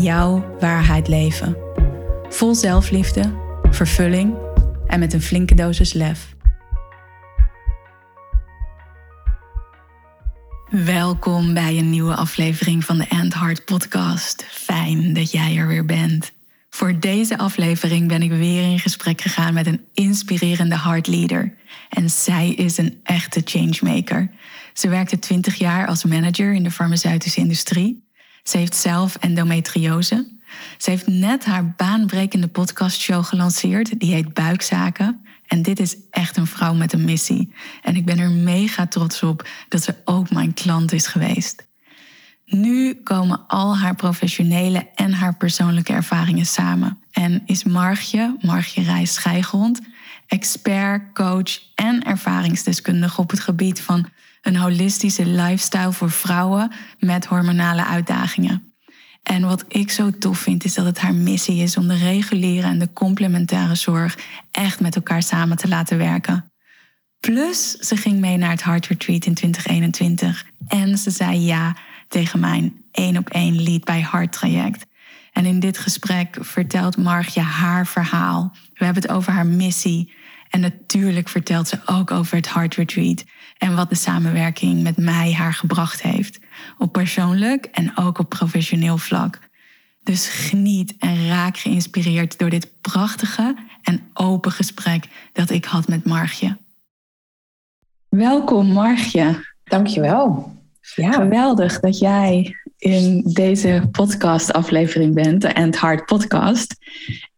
jouw waarheid leven. Vol zelfliefde, vervulling en met een flinke dosis lef. Welkom bij een nieuwe aflevering van de End Heart Podcast. Fijn dat jij er weer bent. Voor deze aflevering ben ik weer in gesprek gegaan met een inspirerende heartleader. En zij is een echte changemaker. Ze werkte 20 jaar als manager in de farmaceutische industrie ze heeft zelf endometriose. Ze heeft net haar baanbrekende podcastshow gelanceerd. Die heet Buikzaken. En dit is echt een vrouw met een missie. En ik ben er mega trots op dat ze ook mijn klant is geweest. Nu komen al haar professionele en haar persoonlijke ervaringen samen. En is Margje, Margje Reis Schijgrond, expert, coach en ervaringsdeskundige op het gebied van een holistische lifestyle voor vrouwen met hormonale uitdagingen. En wat ik zo tof vind, is dat het haar missie is om de reguliere en de complementaire zorg echt met elkaar samen te laten werken. Plus, ze ging mee naar het Heart Retreat in 2021 en ze zei ja tegen mijn één op één Lead by Heart traject. En in dit gesprek vertelt Margje haar verhaal. We hebben het over haar missie. En natuurlijk vertelt ze ook over het Heart Retreat en wat de samenwerking met mij haar gebracht heeft. Op persoonlijk en ook op professioneel vlak. Dus geniet en raak geïnspireerd door dit prachtige en open gesprek dat ik had met Margje. Welkom Margje. Dankjewel. Ja. Geweldig dat jij in deze podcast-aflevering bent, de End Heart Podcast.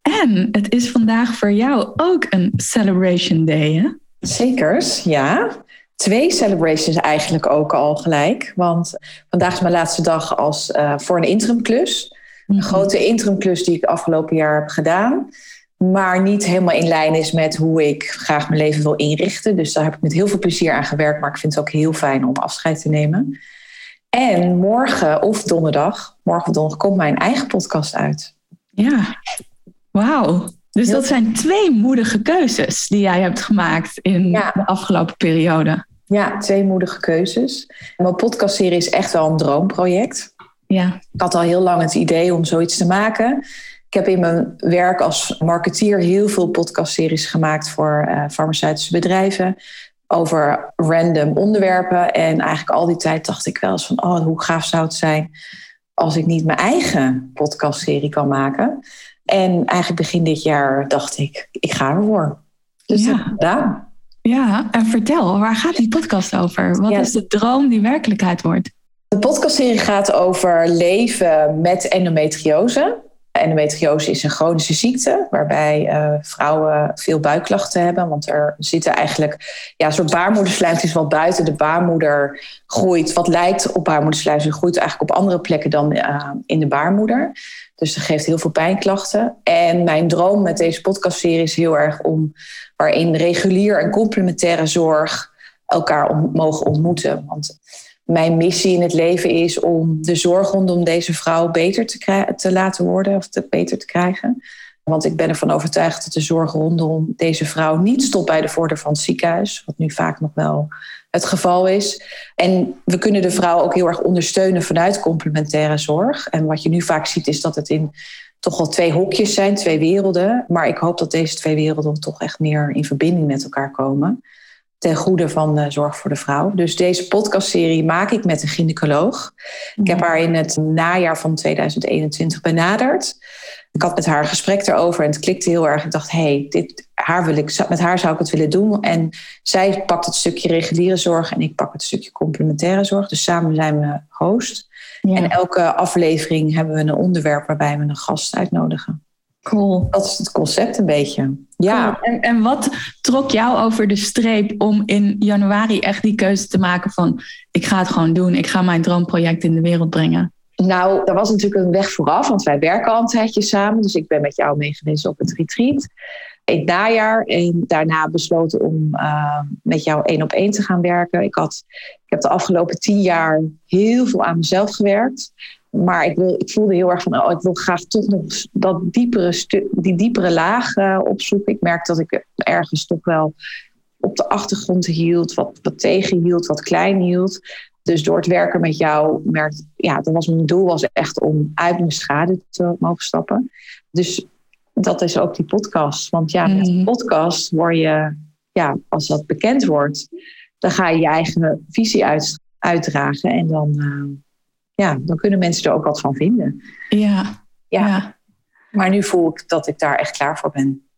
En het is vandaag voor jou ook een celebration day, hè? Zekers, ja. Twee celebrations eigenlijk ook al gelijk. Want vandaag is mijn laatste dag als, uh, voor een interimklus. Een mhm. grote interimklus die ik afgelopen jaar heb gedaan. Maar niet helemaal in lijn is met hoe ik graag mijn leven wil inrichten. Dus daar heb ik met heel veel plezier aan gewerkt. Maar ik vind het ook heel fijn om afscheid te nemen. En morgen of donderdag, morgen of donderdag, komt mijn eigen podcast uit. Ja, wauw. Dus dat zijn twee moedige keuzes die jij hebt gemaakt in de afgelopen periode. Ja, twee moedige keuzes. Mijn podcastserie is echt wel een droomproject. Ja. Ik had al heel lang het idee om zoiets te maken. Ik heb in mijn werk als marketeer heel veel podcastseries gemaakt voor uh, farmaceutische bedrijven over random onderwerpen. En eigenlijk al die tijd dacht ik wel eens van, oh, hoe gaaf zou het zijn als ik niet mijn eigen podcastserie kan maken. En eigenlijk begin dit jaar dacht ik, ik ga ervoor. Dus ja. gedaan. Ja, en vertel, waar gaat die podcast over? Wat is de droom die werkelijkheid wordt? De podcastserie gaat over leven met endometriose. Endometriose is een chronische ziekte waarbij uh, vrouwen veel buikklachten hebben. Want er zitten eigenlijk ja, een soort baarmoederslijmtjes wat buiten de baarmoeder groeit. Wat lijkt op baarmoederslijm, groeit eigenlijk op andere plekken dan uh, in de baarmoeder. Dus dat geeft heel veel pijnklachten. En mijn droom met deze podcastserie is heel erg om waarin regulier en complementaire zorg elkaar mogen ontmoeten. Want mijn missie in het leven is om de zorg rondom deze vrouw beter te, te laten worden of te, beter te krijgen. Want ik ben ervan overtuigd dat de zorg rondom deze vrouw niet stopt bij de voordeur van het ziekenhuis, wat nu vaak nog wel het geval is. En we kunnen de vrouw ook heel erg ondersteunen vanuit complementaire zorg. En wat je nu vaak ziet is dat het in toch wel twee hokjes zijn, twee werelden. Maar ik hoop dat deze twee werelden toch echt meer in verbinding met elkaar komen ten goede van de zorg voor de vrouw. Dus deze podcastserie maak ik met een gynaecoloog. Ik heb haar in het najaar van 2021 benaderd. Ik had met haar een gesprek erover en het klikte heel erg. Ik dacht, hey, dit, haar wil ik, met haar zou ik het willen doen. En zij pakt het stukje reguliere zorg en ik pak het stukje complementaire zorg. Dus samen zijn we host. En elke aflevering hebben we een onderwerp waarbij we een gast uitnodigen. Cool. Dat is het concept een beetje. Ja. En, en wat trok jou over de streep om in januari echt die keuze te maken van ik ga het gewoon doen, ik ga mijn droomproject in de wereld brengen? Nou, er was natuurlijk een weg vooraf, want wij werken al een tijdje samen. Dus ik ben met jou meegeweest op het retreat in het. En daarna besloten om uh, met jou één op één te gaan werken. Ik, had, ik heb de afgelopen tien jaar heel veel aan mezelf gewerkt. Maar ik, wil, ik voelde heel erg van, oh, ik wil graag toch nog dat diepere die diepere laag uh, opzoeken. Ik merk dat ik ergens toch wel op de achtergrond hield, wat, wat tegenhield, wat klein hield. Dus door het werken met jou merkte ja, dat was mijn doel was echt om uit mijn schade te mogen stappen. Dus dat is ook die podcast. Want ja, met een podcast word je, ja, als dat bekend wordt, dan ga je je eigen visie uit, uitdragen. En dan, uh, ja, dan kunnen mensen er ook wat van vinden. Ja. ja. ja. Maar nu voel ik dat ik daar echt klaar voor ben.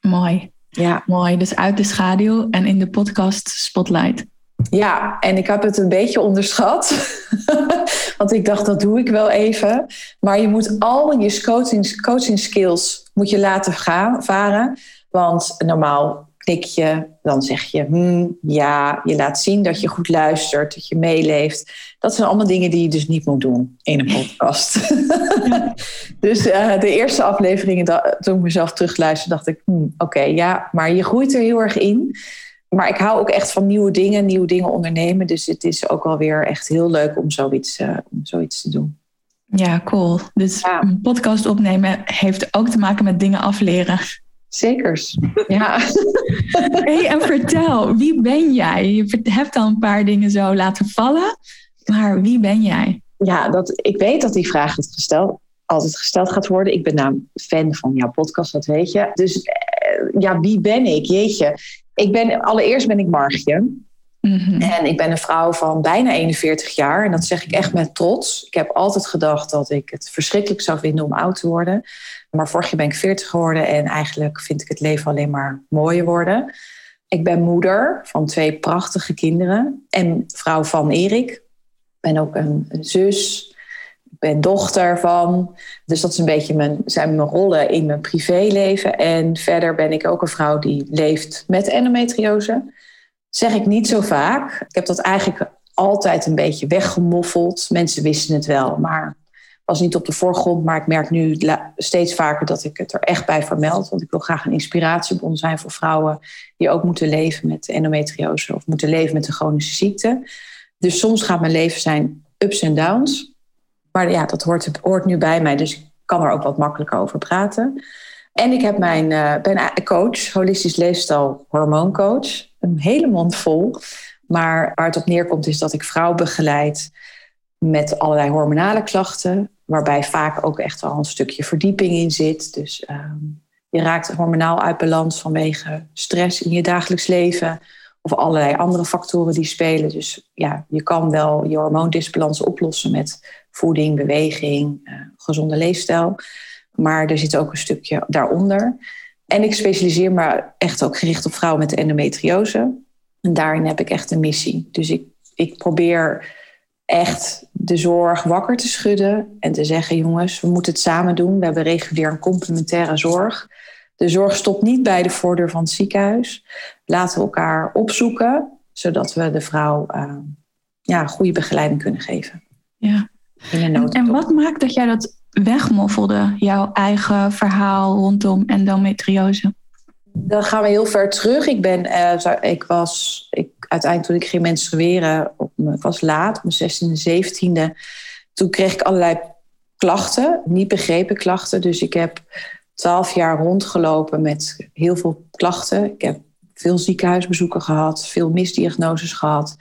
Mooi. Ja. Mooi. Dus uit de schaduw en in de podcast Spotlight. Ja, en ik heb het een beetje onderschat. Want ik dacht, dat doe ik wel even. Maar je moet al je coaching, coaching skills moet je laten gaan, varen. Want normaal knik je, dan zeg je hmm, ja. Je laat zien dat je goed luistert, dat je meeleeft. Dat zijn allemaal dingen die je dus niet moet doen in een podcast. dus uh, de eerste afleveringen, toen ik mezelf terugluisterde, dacht ik, hmm, oké, okay, ja, maar je groeit er heel erg in maar ik hou ook echt van nieuwe dingen, nieuwe dingen ondernemen. Dus het is ook wel weer echt heel leuk om zoiets, uh, om zoiets te doen. Ja, cool. Dus ja. een podcast opnemen heeft ook te maken met dingen afleren. Zekers, ja. hey, en vertel, wie ben jij? Je hebt al een paar dingen zo laten vallen, maar wie ben jij? Ja, dat, ik weet dat die vraag het gesteld, altijd gesteld gaat worden. Ik ben nou fan van jouw podcast, dat weet je. Dus ja, wie ben ik? Jeetje. Ik ben, allereerst ben ik Margje. Mm-hmm. En ik ben een vrouw van bijna 41 jaar. En dat zeg ik echt met trots. Ik heb altijd gedacht dat ik het verschrikkelijk zou vinden om oud te worden. Maar vorig jaar ben ik 40 geworden. En eigenlijk vind ik het leven alleen maar mooier worden. Ik ben moeder van twee prachtige kinderen. En vrouw van Erik. Ik ben ook een, een zus ben dochter van. Dus dat is een beetje mijn, zijn mijn rollen in mijn privéleven. En verder ben ik ook een vrouw die leeft met endometriose. Zeg ik niet zo vaak. Ik heb dat eigenlijk altijd een beetje weggemoffeld. Mensen wisten het wel, maar was niet op de voorgrond. Maar ik merk nu steeds vaker dat ik het er echt bij vermeld. Want ik wil graag een inspiratiebron zijn voor vrouwen die ook moeten leven met endometriose of moeten leven met een chronische ziekte. Dus soms gaat mijn leven zijn ups en downs. Maar ja, dat hoort, hoort nu bij mij, dus ik kan er ook wat makkelijker over praten. En ik heb mijn, uh, ben coach, holistisch leefstijl hormooncoach. Een hele mond vol. Maar waar het op neerkomt is dat ik vrouwen begeleid met allerlei hormonale klachten. Waarbij vaak ook echt al een stukje verdieping in zit. Dus uh, je raakt hormonaal uit balans vanwege stress in je dagelijks leven. Of allerlei andere factoren die spelen. Dus ja, je kan wel je hormoondisbalans oplossen met voeding, beweging, uh, gezonde leefstijl. Maar er zit ook een stukje daaronder. En ik specialiseer me echt ook gericht op vrouwen met endometriose. En daarin heb ik echt een missie. Dus ik, ik probeer echt de zorg wakker te schudden en te zeggen: jongens, we moeten het samen doen. We hebben regulier een complementaire zorg. De zorg stopt niet bij de voordeur van het ziekenhuis. Laten we elkaar opzoeken, zodat we de vrouw uh, ja, goede begeleiding kunnen geven. Ja. En, en wat maakt dat jij dat wegmoffelde, jouw eigen verhaal rondom endometriose? Dan gaan we heel ver terug. Ik, ben, uh, ik was ik, uiteindelijk toen ik ging menstrueren, op, ik was laat, op mijn 16e, 17e. Toen kreeg ik allerlei klachten, niet begrepen klachten. Dus ik heb twaalf jaar rondgelopen met heel veel klachten. Ik heb veel ziekenhuisbezoeken gehad, veel misdiagnoses gehad.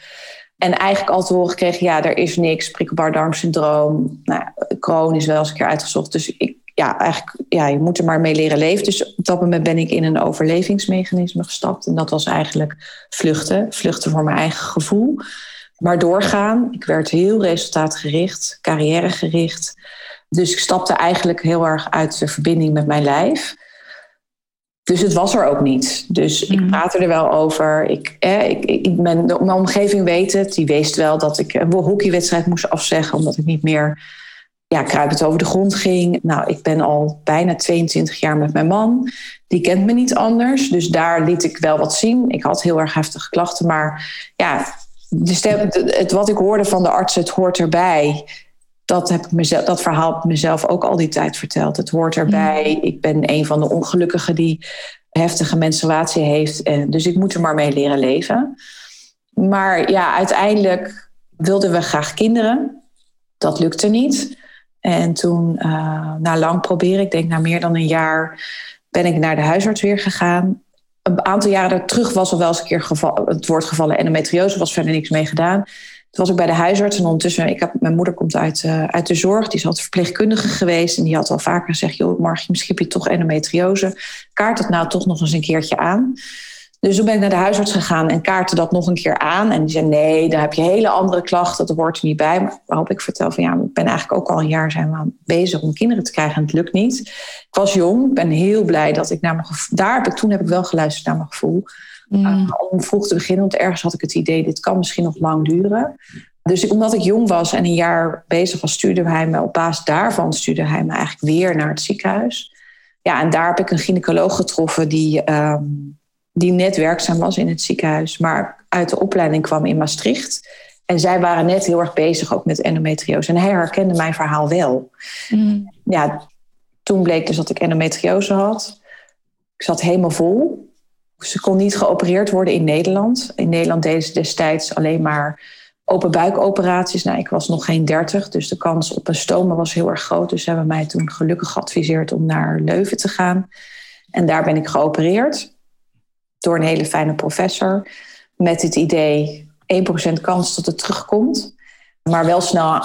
En eigenlijk al te horen gekregen, ja, er is niks, prikkelbaar darmsyndroom. Nou, Crohn is wel eens een keer uitgezocht. Dus ik, ja, eigenlijk, ja, je moet er maar mee leren leven. Dus op dat moment ben ik in een overlevingsmechanisme gestapt. En dat was eigenlijk vluchten. Vluchten voor mijn eigen gevoel. Maar doorgaan. Ik werd heel resultaatgericht, carrièregericht. Dus ik stapte eigenlijk heel erg uit de verbinding met mijn lijf. Dus het was er ook niet. Dus ik mhm. praat er wel over. Ik, eh, ik, ik ben, mijn omgeving weet het. Die wist wel dat ik een hockeywedstrijd moest afzeggen. Omdat ik niet meer ja, kruipend over de grond ging. Nou, ik ben al bijna 22 jaar met mijn man. Die kent me niet anders. Dus daar liet ik wel wat zien. Ik had heel erg heftige klachten. Maar ja, de stem, het, wat ik hoorde van de arts, het hoort erbij dat, heb ik mezelf, dat verhaal heb ik mezelf ook al die tijd verteld. Het hoort erbij. Ik ben een van de ongelukkigen die heftige menstruatie heeft. En, dus ik moet er maar mee leren leven. Maar ja, uiteindelijk wilden we graag kinderen. Dat lukte niet. En toen, uh, na lang proberen, ik denk na meer dan een jaar, ben ik naar de huisarts weer gegaan. Een aantal jaren terug was al wel eens een keer geval, het woord gevallen endometriose, was verder niks mee gedaan. Toen was ik bij de huisarts en ondertussen, ik heb, mijn moeder komt uit, uh, uit de zorg, die is altijd verpleegkundige geweest en die had al vaker gezegd, joh Margie, misschien heb je toch endometriose. Kaart het nou toch nog eens een keertje aan. Dus toen ben ik naar de huisarts gegaan en kaartte dat nog een keer aan. En die zei, nee, daar heb je hele andere klachten, dat hoort er niet bij. Maar waarop ik vertel van, ja, ik ben eigenlijk ook al een jaar zijn we bezig om kinderen te krijgen en het lukt niet. Ik was jong, ben heel blij dat ik naar mijn gevoel... Daar heb ik, toen heb ik wel geluisterd naar mijn gevoel. Mm. Uh, om vroeg te beginnen, want ergens had ik het idee, dit kan misschien nog lang duren. Dus omdat ik jong was en een jaar bezig was, stuurde hij me op basis daarvan stuurde hij me eigenlijk weer naar het ziekenhuis. Ja, en daar heb ik een gynaecoloog getroffen die... Um, die net werkzaam was in het ziekenhuis, maar uit de opleiding kwam in Maastricht. En zij waren net heel erg bezig ook met endometriose. En hij herkende mijn verhaal wel. Mm. Ja, toen bleek dus dat ik endometriose had. Ik zat helemaal vol. Ze kon niet geopereerd worden in Nederland. In Nederland deden ze destijds alleen maar open buikoperaties. Nou, ik was nog geen dertig, dus de kans op een stoma was heel erg groot. Dus ze hebben mij toen gelukkig geadviseerd om naar Leuven te gaan. En daar ben ik geopereerd door een hele fijne professor. Met het idee 1% kans dat het terugkomt. Maar wel snel,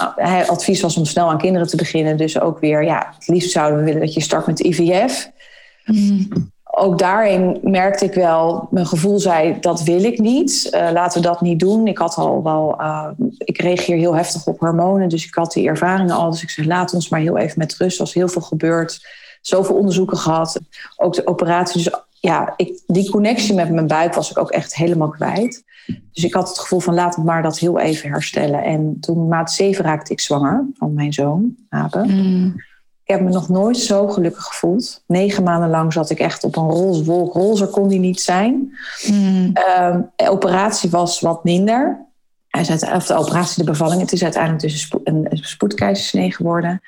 advies was om snel aan kinderen te beginnen. Dus ook weer, ja, het liefst zouden we willen dat je start met IVF. Mm. Ook daarin merkte ik wel, mijn gevoel zei, dat wil ik niet. Uh, laten we dat niet doen. Ik had al wel, uh, ik reageer heel heftig op hormonen. Dus ik had die ervaringen al. Dus ik zei, laat ons maar heel even met rust. Er was heel veel gebeurd. Zoveel onderzoeken gehad. Ook de operatie. Dus ja, ik, die connectie met mijn buik was ik ook echt helemaal kwijt. Dus ik had het gevoel van laat het maar dat heel even herstellen. En toen maat 7 raakte ik zwanger van mijn zoon, Abe. Mm. Ik heb me nog nooit zo gelukkig gevoeld. Negen maanden lang zat ik echt op een roze wolk. Rozer kon die niet zijn. Mm. Uh, de operatie was wat minder. Of de operatie, de bevalling. Het is uiteindelijk dus een, een spoedkeizersnee geworden.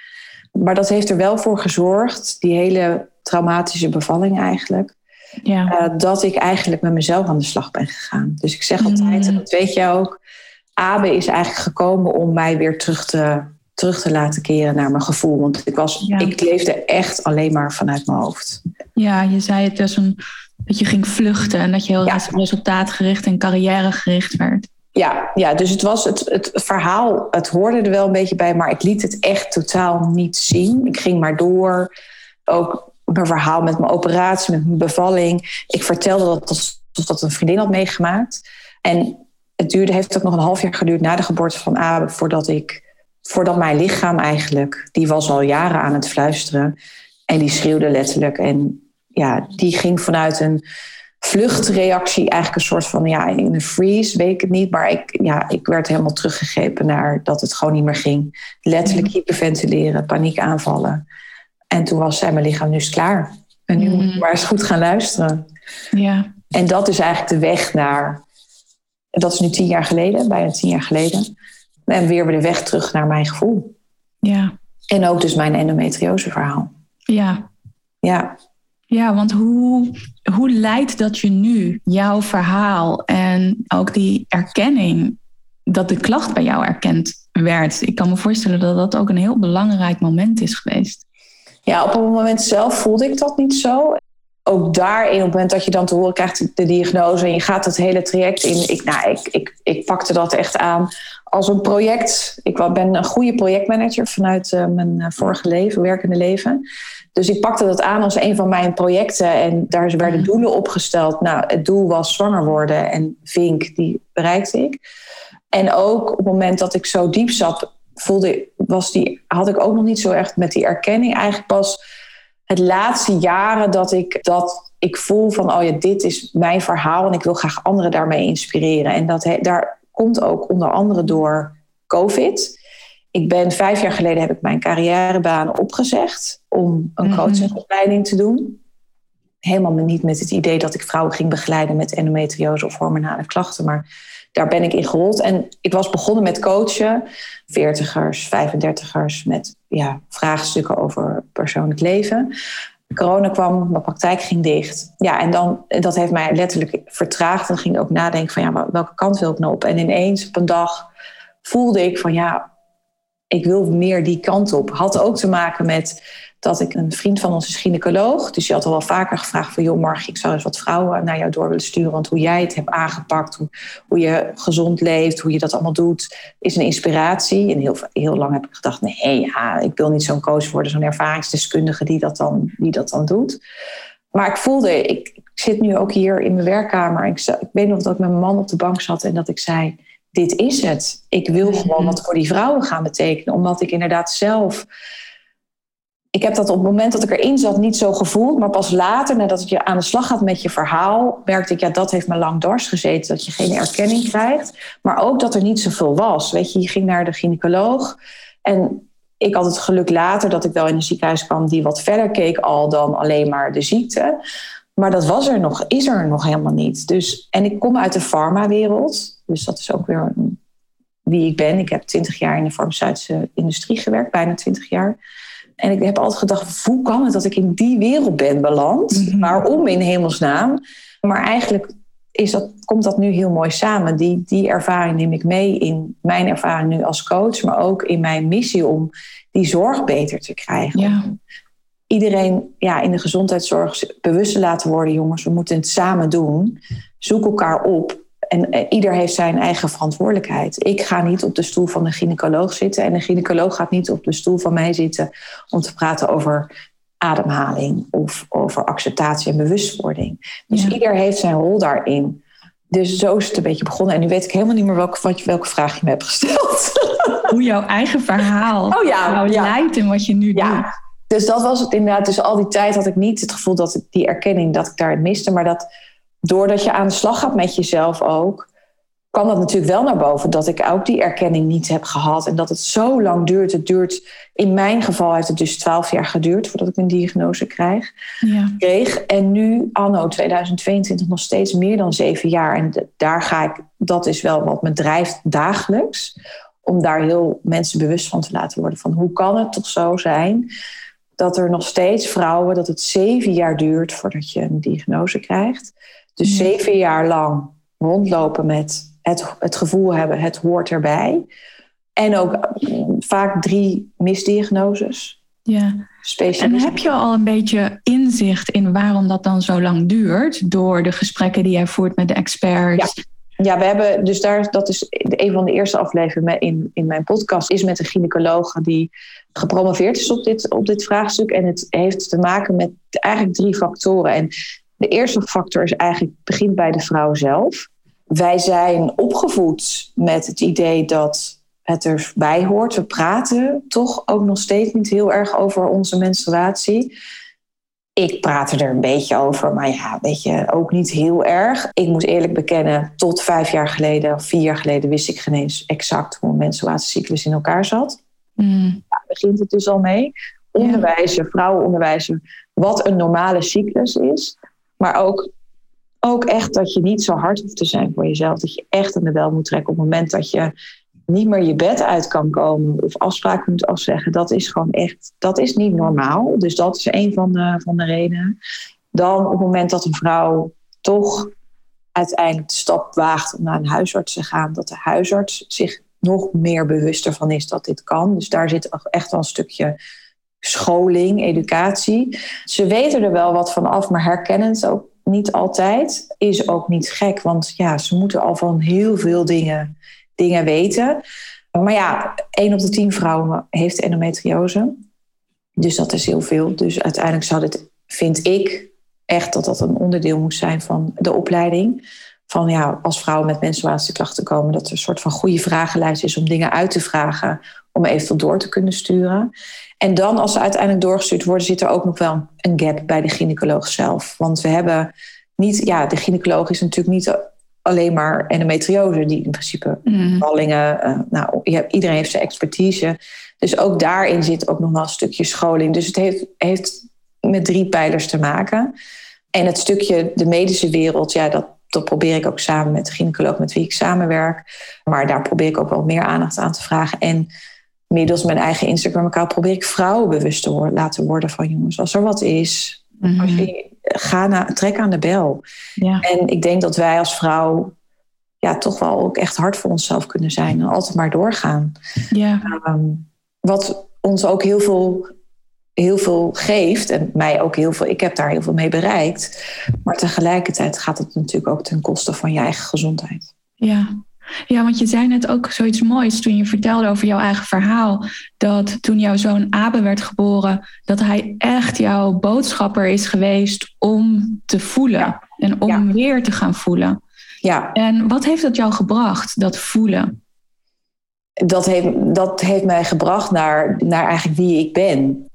Maar dat heeft er wel voor gezorgd, die hele traumatische bevalling eigenlijk, ja. Uh, dat ik eigenlijk met mezelf aan de slag ben gegaan. Dus ik zeg altijd, en mm. dat weet jij ook, Abe is eigenlijk gekomen om mij weer terug te, terug te laten keren naar mijn gevoel. Want ik, was, ik leefde echt alleen maar vanuit mijn hoofd. Ja, je zei het dus een, dat je ging vluchten en dat je heel ja. resultaatgericht en carrièregericht werd. Ja, ja, dus het was het, het verhaal, het hoorde er wel een beetje bij, maar ik liet het echt totaal niet zien. Ik ging maar door. Ook mijn verhaal met mijn operatie, met mijn bevalling. Ik vertelde dat alsof dat een vriendin had meegemaakt. En het duurde, heeft ook nog een half jaar geduurd na de geboorte van Abe voordat ik, voordat mijn lichaam eigenlijk, die was al jaren aan het fluisteren. En die schreeuwde letterlijk. En ja, die ging vanuit een vluchtreactie, eigenlijk een soort van, ja, in een freeze, weet ik het niet. Maar ik, ja, ik werd helemaal teruggegrepen naar dat het gewoon niet meer ging. Letterlijk mhm. hyperventileren, paniekaanvallen. En toen was zij mijn lichaam, nu is het klaar. En nu moet ik mm. maar eens goed gaan luisteren. Ja. En dat is eigenlijk de weg naar, dat is nu tien jaar geleden, bijna tien jaar geleden. En weer de weg terug naar mijn gevoel. Ja. En ook dus mijn endometriose verhaal. Ja. Ja. Ja, want hoe, hoe leidt dat je nu, jouw verhaal en ook die erkenning dat de klacht bij jou erkend werd? Ik kan me voorstellen dat dat ook een heel belangrijk moment is geweest. Ja, op het moment zelf voelde ik dat niet zo. Ook daarin, op het moment dat je dan te horen krijgt de diagnose en je gaat het hele traject in. Ik, nou, ik, ik, ik pakte dat echt aan als een project. Ik ben een goede projectmanager vanuit uh, mijn eh, vorige leven, werkende leven. Dus ik pakte dat aan als een van mijn projecten en daar werden mm. doelen opgesteld. Nou, het doel was zwanger worden en Vink, die bereikte ik. En ook op het moment dat ik zo diep zat, voelde, was die, had ik ook nog niet zo echt met die erkenning. Eigenlijk pas het laatste jaren dat ik dat ik voel van, oh ja, dit is mijn verhaal en ik wil graag anderen daarmee inspireren. En dat, daar komt ook onder andere door COVID. Ik ben vijf jaar geleden heb ik mijn carrièrebaan opgezegd om een mhm. coachingopleiding te doen. Helemaal niet met het idee dat ik vrouwen ging begeleiden met endometriose of hormonale klachten. Maar daar ben ik in gerold. En ik was begonnen met coachen, veertigers, 35ers, met ja, vraagstukken over persoonlijk leven. Corona kwam, mijn praktijk ging dicht. Ja, en dan, dat heeft mij letterlijk vertraagd. En ging ook nadenken van, ja, welke kant wil ik nou op? En ineens op een dag voelde ik van, ja, ik wil meer die kant op. Had ook te maken met dat ik een vriend van ons is gynaecoloog. Dus die had al wel vaker gevraagd van... joh Marg, ik zou eens wat vrouwen naar jou door willen sturen. Want hoe jij het hebt aangepakt, hoe, hoe je gezond leeft... hoe je dat allemaal doet, is een inspiratie. En heel, heel lang heb ik gedacht... nee, ja, ik wil niet zo'n coach worden, zo'n ervaringsdeskundige... Die dat, dan, die dat dan doet. Maar ik voelde, ik, ik zit nu ook hier in mijn werkkamer. Ik, ik weet nog dat ik met mijn man op de bank zat en dat ik zei... dit is het. Ik wil gewoon wat voor die vrouwen gaan betekenen. Omdat ik inderdaad zelf ik heb dat op het moment dat ik erin zat niet zo gevoeld. Maar pas later, nadat je aan de slag gaat met je verhaal, merkte ik, ja, dat heeft me lang dwars gezeten. Dat je geen erkenning krijgt. Maar ook dat er niet zoveel was. Weet je, je ging naar de gynaecoloog. En ik had het geluk later dat ik wel in een ziekenhuis kwam die wat verder keek al dan alleen maar de ziekte. Maar dat was er nog, is er nog helemaal niet. Dus, en ik kom uit de farmawereld. Dus dat is ook weer wie ik ben. Ik heb twintig jaar in de farmaceutische industrie gewerkt, bijna twintig jaar. En ik heb altijd gedacht, hoe kan het dat ik in die wereld ben beland? Mhm. Waarom in hemelsnaam? Maar eigenlijk is dat, komt dat nu heel mooi samen. Die, die ervaring neem ik mee in mijn ervaring nu als coach, maar ook in mijn missie om die zorg beter te krijgen. Ja. Iedereen ja, in de gezondheidszorg bewust te laten worden, jongens, we moeten het samen doen. Zoek elkaar op en eh, ieder heeft zijn eigen verantwoordelijkheid. Ik ga niet op de stoel van de gynaecoloog zitten en de gynaecoloog gaat niet op de stoel van mij zitten om te praten over ademhaling of over acceptatie en bewustwording. Dus ieder heeft zijn rol daarin. Dus zo is het een beetje begonnen. En nu weet ik helemaal niet meer welke, welke vraag je me hebt gesteld. Hoe jouw eigen verhaal oh ja, jou ja. leidt in wat je nu ja. doet. Dus dat was het inderdaad. Dus al die tijd had ik niet het gevoel dat ik die erkenning dat ik daar miste. Maar dat doordat je aan de slag gaat met jezelf ook, kwam dat natuurlijk wel naar boven dat ik ook die erkenning niet heb gehad en dat het zo lang duurt. Het duurt, in mijn geval heeft het dus twaalf jaar geduurd voordat ik een diagnose krijg, ja. kreeg. En nu, anno 2022, nog steeds meer dan zeven jaar. En daar ga ik, dat is wel wat me drijft dagelijks, om daar heel mensen bewust van te laten worden. Van hoe kan het toch zo zijn dat er nog steeds vrouwen, dat het zeven jaar duurt voordat je een diagnose krijgt. Dus zeven jaar lang rondlopen met het, het gevoel hebben, het hoort erbij. En ook mm, vaak drie misdiagnoses. Ja. En heb je al een beetje inzicht in waarom dat dan zo lang duurt? Door de gesprekken die jij voert met de experts? Ja. Ja, we hebben dus daar, dat is een van de eerste afleveringen in, in mijn podcast, is met een gynaecoloog die gepromoveerd is op dit, op dit vraagstuk. En het heeft te maken met eigenlijk drie factoren. En de eerste factor is eigenlijk begint bij de vrouw zelf. Wij zijn opgevoed met het idee dat het erbij hoort. We praten toch ook nog steeds niet heel erg over onze menstruatie. Ik praat er een beetje over, maar ja, weet je, ook niet heel erg. Ik moet eerlijk bekennen, tot vijf jaar geleden of vier jaar geleden wist ik geen eens exact hoe een menstruatiecyclus in elkaar zat. Mm. Daar begint het dus al mee. Onderwijzen, vrouwen onderwijzen, wat een normale cyclus is. Maar ook, ook echt dat je niet zo hard hoeft te zijn voor jezelf. Dat je echt aan de bel moet trekken op het moment dat je niet meer je bed uit kan komen of afspraken moet afzeggen. Dat is gewoon echt, dat is niet normaal. Dus dat is een van de, van de redenen. Dan op het moment dat een vrouw toch uiteindelijk de stap waagt om naar een huisarts te gaan, dat de huisarts zich nog meer bewuster van is dat dit kan. Dus daar zit echt wel een stukje scholing, educatie. Ze weten er wel wat van af, maar herkennen het ook niet altijd. Is ook niet gek, want ja, ze moeten al van heel veel dingen, dingen weten. Maar ja, één op de tien vrouwen heeft endometriose. Dus dat is heel veel. Dus uiteindelijk zou dit, vind ik, echt dat dat een onderdeel moet zijn van de opleiding. Van ja, als vrouwen met menstruatieklachten komen, dat er een soort van goede vragenlijst is om dingen uit te vragen, om eventueel door te kunnen sturen. En dan, als ze uiteindelijk doorgestuurd worden, zit er ook nog wel een gap bij de gynaecoloog zelf. Want we hebben niet, ja, de gynaecoloog is natuurlijk niet alleen maar endometriose, die in principe mm. ballingen, uh, nou, iedereen heeft zijn expertise. Dus ook daarin zit ook nog wel een stukje scholing. Dus het heeft, heeft met drie pijlers te maken. En het stukje de medische wereld, ja, dat, dat probeer ik ook samen met de gynaecoloog met wie ik samenwerk. Maar daar probeer ik ook wel meer aandacht aan te vragen. En middels mijn eigen Instagram-account probeer ik vrouwen bewust te worden, laten worden van jongens. Als er wat is, mm als je, ga naar, trek aan de bel. Ja. En ik denk dat wij als vrouw ja, toch wel ook echt hard voor onszelf kunnen zijn en altijd maar doorgaan. Ja. Ehm, wat ons ook heel veel, heel veel geeft en mij ook heel veel, ik heb daar heel veel mee bereikt. Maar tegelijkertijd gaat het natuurlijk ook ten koste van je eigen gezondheid. Ja, ja, want je zei net ook zoiets moois toen je vertelde over jouw eigen verhaal. Dat toen jouw zoon Abe werd geboren, dat hij echt jouw boodschapper is geweest om te voelen. En om weer te gaan voelen. Ja. En wat heeft dat jou gebracht, dat voelen? Dat heeft, dat heeft mij gebracht naar, naar eigenlijk wie ik ben.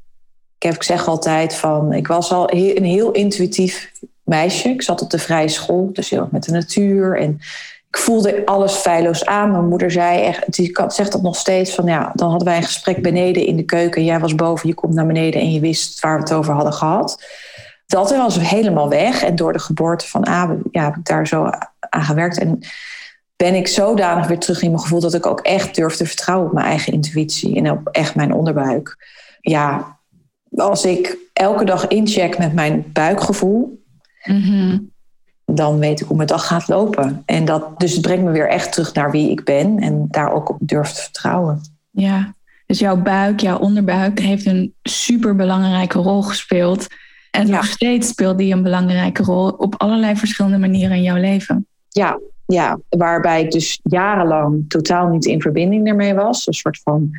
Ik, heb, ik zeg altijd van, ik was al een heel intuïtief meisje. Ik zat op de vrije school, dus heel erg met de natuur. En ik voelde alles feilloos aan. Mijn moeder zei echt, die zegt dat nog steeds van ja, dan hadden wij een gesprek beneden in de keuken. Jij was boven, je komt naar beneden en je wist waar we het over hadden gehad. Dat was helemaal weg. En door de geboorte van ja, heb ik daar zo aan gewerkt. En ben ik zodanig weer terug in mijn gevoel dat ik ook echt durf te vertrouwen op mijn eigen intuïtie en op echt mijn onderbuik. Ja, als ik elke dag incheck met mijn buikgevoel, mhm dan weet ik hoe mijn dag gaat lopen. En dat, dus het brengt me weer echt terug naar wie ik ben en daar ook op durf te vertrouwen. Ja, dus jouw buik, jouw onderbuik heeft een super belangrijke rol gespeeld. En nog steeds speelt die een belangrijke rol op allerlei verschillende manieren in jouw leven. Ja, ja, waarbij ik dus jarenlang totaal niet in verbinding ermee was. Een soort van,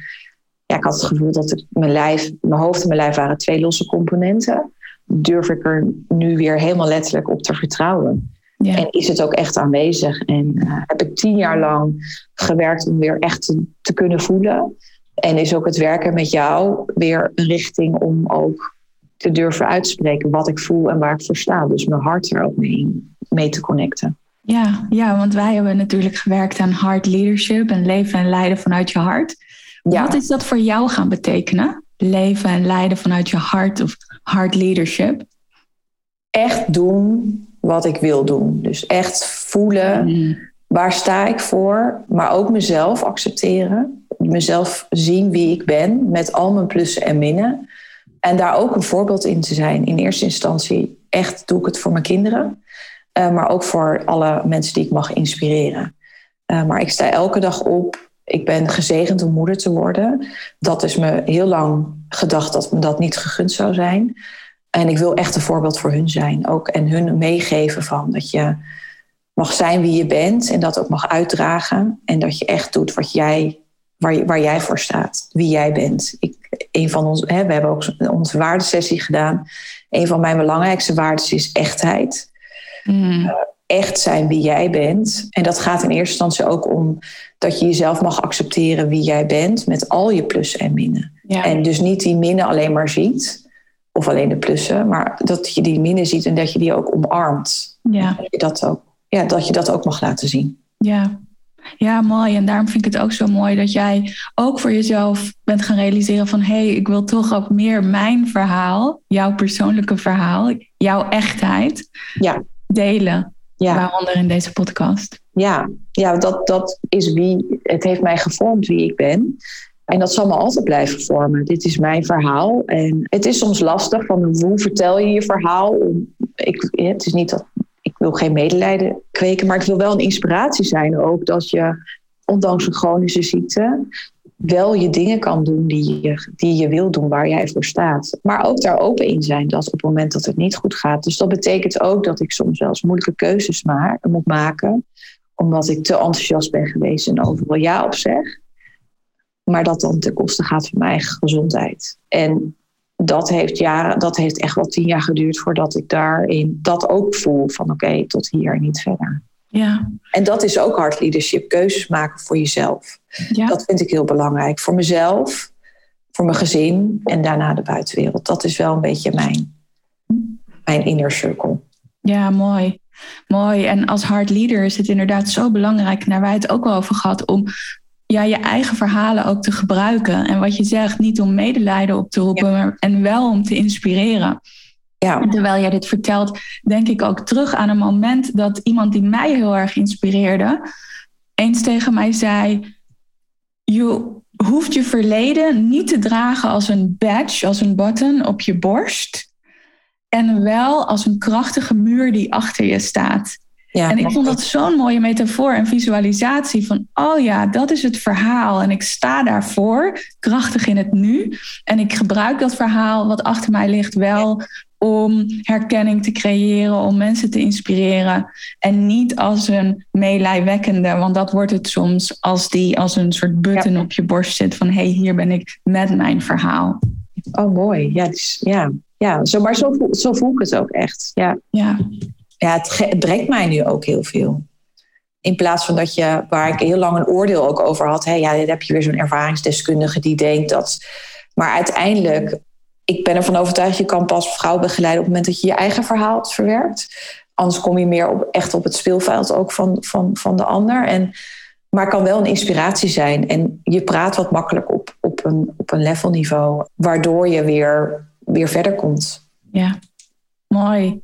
ja, ik had het gevoel dat ik, mijn lijf, mijn hoofd en mijn lijf waren twee losse componenten durf ik er nu weer helemaal letterlijk op te vertrouwen. Ja. En is het ook echt aanwezig? En uh, heb ik tien jaar lang gewerkt om weer echt te, te, kunnen voelen. En is ook het werken met jou weer een richting om ook te durven uitspreken wat ik voel en waar ik voor sta. Dus mijn hart er ook mee, mee te connecten. Ja, ja, want wij hebben natuurlijk gewerkt aan hard leadership en leven en leiden vanuit je hart. Ja. Wat is dat voor jou gaan betekenen? Leven en leiden vanuit je hart of hard leadership? Echt doen wat ik wil doen. Dus echt voelen mm. waar sta ik voor, maar ook mezelf accepteren. Mezelf zien wie ik ben met al mijn plussen en minnen. En daar ook een voorbeeld in te zijn. In eerste instantie echt doe ik het voor mijn kinderen. Uh, maar ook voor alle mensen die ik mag inspireren. Uh, maar ik sta elke dag op. Ik ben gezegend om moeder te worden. Dat is me heel lang gedacht dat me dat niet gegund zou zijn. En ik wil echt een voorbeeld voor hun zijn ook. En hun meegeven van dat je mag zijn wie je bent en dat ook mag uitdragen. En dat je echt doet wat jij, waar, waar jij voor staat, wie jij bent. Ik, een van ons, hè, we hebben ook onze waardesessie gedaan. Een van mijn belangrijkste waarden is echtheid. Mm. Uh, echt zijn wie jij bent. En dat gaat in eerste instantie ook om dat je jezelf mag accepteren wie jij bent met al je plussen en minnen. En dus niet die minnen alleen maar ziet, of alleen de plussen, maar dat je die minnen ziet en dat je die ook omarmt. Ja. Dat, je dat, ook, ja, dat je dat ook mag laten zien. Ja. Ja, mooi. En daarom vind ik het ook zo mooi dat jij ook voor jezelf bent gaan realiseren van hé, hey, ik wil toch ook meer mijn verhaal, jouw persoonlijke verhaal, jouw echtheid ja. delen. Ja. Waaronder in deze podcast. Ja, ja dat, dat is wie, het heeft mij gevormd wie ik ben. En dat zal me altijd blijven vormen. Dit is mijn verhaal. En het is soms lastig van hoe vertel je je verhaal. Ik, het is niet dat ik wil geen medelijden kweken, maar ik wil wel een inspiratie zijn ook dat je, ondanks een chronische ziekte, wel je dingen kan doen die je, die je wil doen, waar jij voor staat. Maar ook daar open in zijn dat op het moment dat het niet goed gaat. Dus dat betekent ook dat ik soms wel eens moeilijke keuzes maar, moet maken, omdat ik te enthousiast ben geweest en overal ja op zeg. Maar dat dan ten koste gaat van mijn eigen gezondheid. En dat heeft, jaren, dat heeft echt wel tien jaar geduurd voordat ik daarin dat ook voel van oké, tot hier en niet verder. Ja. En dat is ook hard leadership, keuzes maken voor jezelf. Ja. Dat vind ik heel belangrijk. Voor mezelf, voor mijn gezin en daarna de buitenwereld. Dat is wel een beetje mijn, mijn inner circle. Ja, mooi. Mooi. En als hard leader is het inderdaad zo belangrijk, en daar wij het ook al over gehad, om ja, je eigen verhalen ook te gebruiken. En wat je zegt, niet om medelijden op te roepen, maar, en wel om te inspireren. Ja. En terwijl jij dit vertelt, denk ik ook terug aan een moment dat iemand die mij heel erg inspireerde, eens tegen mij zei: Je hoeft je verleden niet te dragen als een badge, als een button op je borst. En wel als een krachtige muur die achter je staat. Ja, en ik vond dat zo'n mooie metafoor en visualisatie van, oh ja, dat is het verhaal. En ik sta daarvoor, krachtig in het nu. En ik gebruik dat verhaal wat achter mij ligt wel om herkenning te creëren, om mensen te inspireren. En niet als een meelijwekkende, want dat wordt het soms als die als een soort button op je borst zit van hé, hey, hier ben ik met mijn verhaal. Oh, mooi. Ja, dus, ja. ja zo, maar zo, zo voel ik het ook echt. Ja, ja. ja het, het brengt mij nu ook heel veel. In plaats van dat je, waar ik heel lang een oordeel ook over had, hé, ja, dan heb je weer zo'n ervaringsdeskundige die denkt dat. Maar uiteindelijk ik ben ervan overtuigd, je kan pas vrouw begeleiden op het moment dat je je eigen verhaal verwerkt. Anders kom je meer op, echt op het speelveld ook van, van, van de ander. En, maar kan wel een inspiratie zijn. En je praat wat makkelijk op, op een, op een levelniveau, waardoor je weer, weer verder komt. Ja, mooi.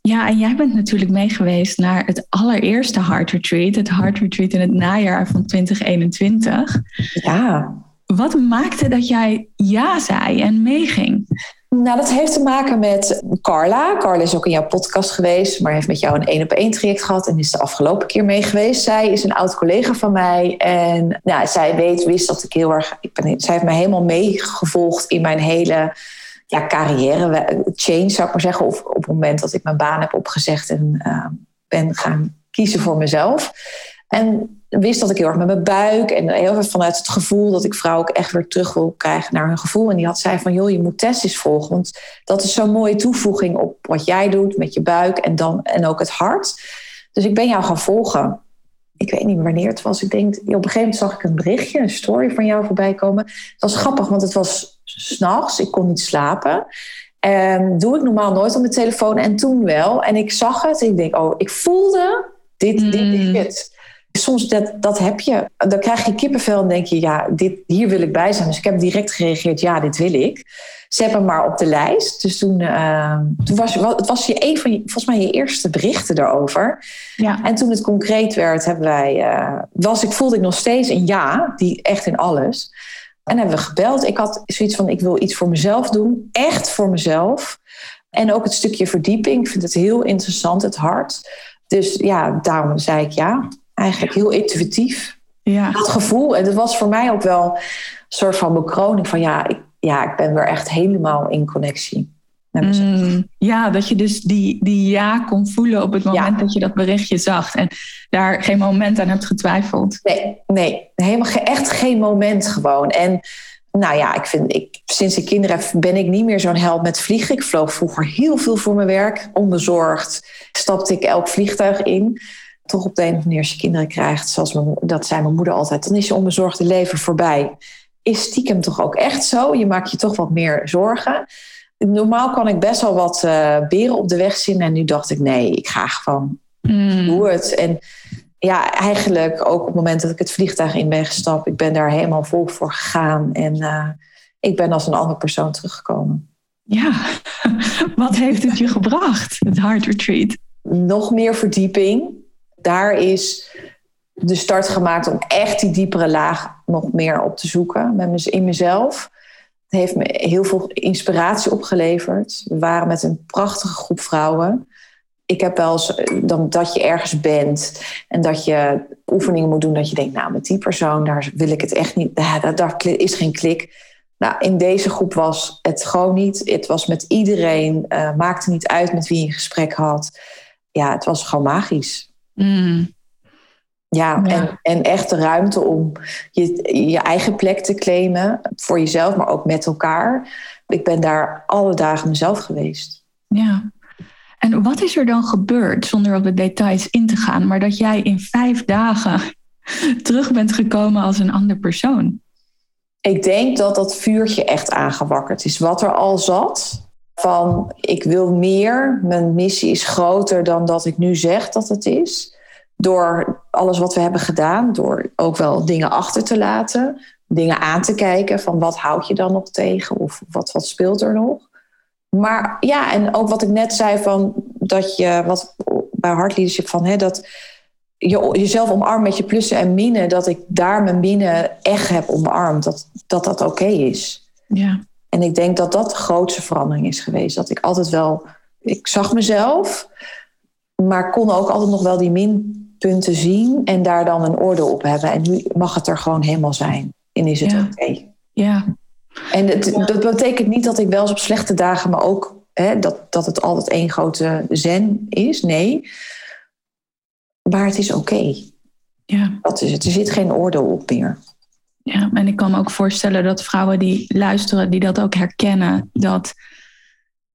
Ja, en jij bent natuurlijk meegeweest naar het allereerste Heart Retreat, het Heart Retreat in het najaar van 2021. Ja. Wat maakte dat jij ja zei en meeging? Nou, dat heeft te maken met Carla. Carla is ook in jouw podcast geweest, maar heeft met jou een één op één traject gehad en is de afgelopen keer mee geweest. Zij is een oud collega van mij en nou, zij weet, wist dat ik heel erg. Ik ben, zij heeft mij helemaal meegevolgd in mijn hele ja, carrière change, zou ik maar zeggen. Of op het moment dat ik mijn baan heb opgezegd en uh, ben gaan kiezen voor mezelf. En wist dat ik heel erg met mijn buik en heel erg vanuit het gevoel dat ik vrouwen ook echt weer terug wil krijgen naar hun gevoel. En die had zei van, joh, je moet testis volgen, want dat is zo'n mooie toevoeging op wat jij doet met je buik en, dan, en ook het hart. Dus ik ben jou gaan volgen. Ik weet niet wanneer het was. Ik denk, op een gegeven moment zag ik een berichtje, een story van jou voorbij komen. Het was grappig, want het was s'nachts. Ik kon niet slapen. En doe ik normaal nooit op mijn telefoon en toen wel. En ik zag het en ik denk, oh, ik voelde, dit, dit is mm. het soms dat, dat heb je. Dan krijg je kippenvel en denk je, ja, dit, hier wil ik bij zijn. Dus ik heb direct gereageerd, ja, dit wil ik. Zet hem maar op de lijst. Dus toen, uh, toen was het was je een van je, volgens mij je eerste berichten daarover. Ja. En toen het concreet werd, hebben wij, uh, was ik, voelde ik nog steeds een ja, die echt in alles. En hebben we gebeld. Ik had zoiets van, ik wil iets voor mezelf doen. Echt voor mezelf. En ook het stukje verdieping. Ik vind het heel interessant, het hart. Dus ja, daarom zei ik ja eigenlijk heel intuïtief. Ja. Dat gevoel. En dat was voor mij ook wel een soort van bekroning van ja, ik, ja, ik ben weer echt helemaal in connectie. Mm, ja, dat je dus die, die ja kon voelen op het moment dat je dat berichtje zag. En daar geen moment aan hebt getwijfeld. Nee, nee helemaal echt geen moment gewoon. En nou ja, ik vind, ik, sinds ik kinderen heb, ben ik niet meer zo'n held met vliegen. Ik vloog vroeger heel veel voor mijn werk. Onbezorgd stapte ik elk vliegtuig in toch op de een of andere manier als je kinderen krijgt, zoals mijn, dat zei mijn moeder altijd, dan is je onbezorgde leven voorbij. Is stiekem toch ook echt zo? Je maakt je toch wat meer zorgen. Normaal kan ik best wel wat uh, beren op de weg zien. En nu dacht ik, nee, ik ga gewoon. Mm. Doe het. En ja, eigenlijk ook op het moment dat ik het vliegtuig in ben gestapt, ik ben daar helemaal vol voor gegaan. En uh, ik ben als een andere persoon teruggekomen. Ja, wat heeft het je gebracht, het Heart Retreat? Nog meer verdieping daar is de start gemaakt om echt die diepere laag nog meer op te zoeken met in mezelf. Het heeft me heel veel inspiratie opgeleverd. We waren met een prachtige groep vrouwen. Ik heb wel eens dan, dat je ergens bent en dat je oefeningen moet doen dat je denkt, nou, met die persoon, daar wil ik het echt niet. Daar, daar is geen klik. Nou, in deze groep was het gewoon niet. Het was met iedereen, uh, maakte niet uit met wie je een gesprek had. Ja, het was gewoon magisch. Mm. Ja, En, en echt de ruimte om je, je eigen plek te claimen voor jezelf, maar ook met elkaar. Ik ben daar alle dagen mezelf geweest. Ja. En wat is er dan gebeurd, zonder op de details in te gaan, maar dat jij in vijf dagen terug bent gekomen als een ander persoon? Ik denk dat dat vuurtje echt aangewakkerd is. Wat er al zat, van ik wil meer, mijn missie is groter dan dat ik nu zeg dat het is. Door alles wat we hebben gedaan, door ook wel dingen achter te laten, dingen aan te kijken van wat houd je dan nog tegen of wat, wat speelt er nog. Maar ja, en ook wat ik net zei van dat je, wat bij Heart Leadership van, hè, dat je jezelf omarmt met je plussen en minnen, dat ik daar mijn minnen echt heb omarmd, dat dat, dat oké is. Ja. En ik denk dat dat de grootste verandering is geweest. Dat ik altijd wel, ik zag mezelf, maar kon ook altijd nog wel die minpunten zien en daar dan een oordeel op hebben. En nu mag het er gewoon helemaal zijn. En is het Ja. oké. Ja. En het, dat betekent niet dat ik wel eens op slechte dagen, maar ook hè, dat, dat het altijd één grote zen is. Nee. Maar het is oké. Ja. Dat is het. Er zit geen oordeel op meer. Ja, en ik kan me ook voorstellen dat vrouwen die luisteren, die dat ook herkennen, dat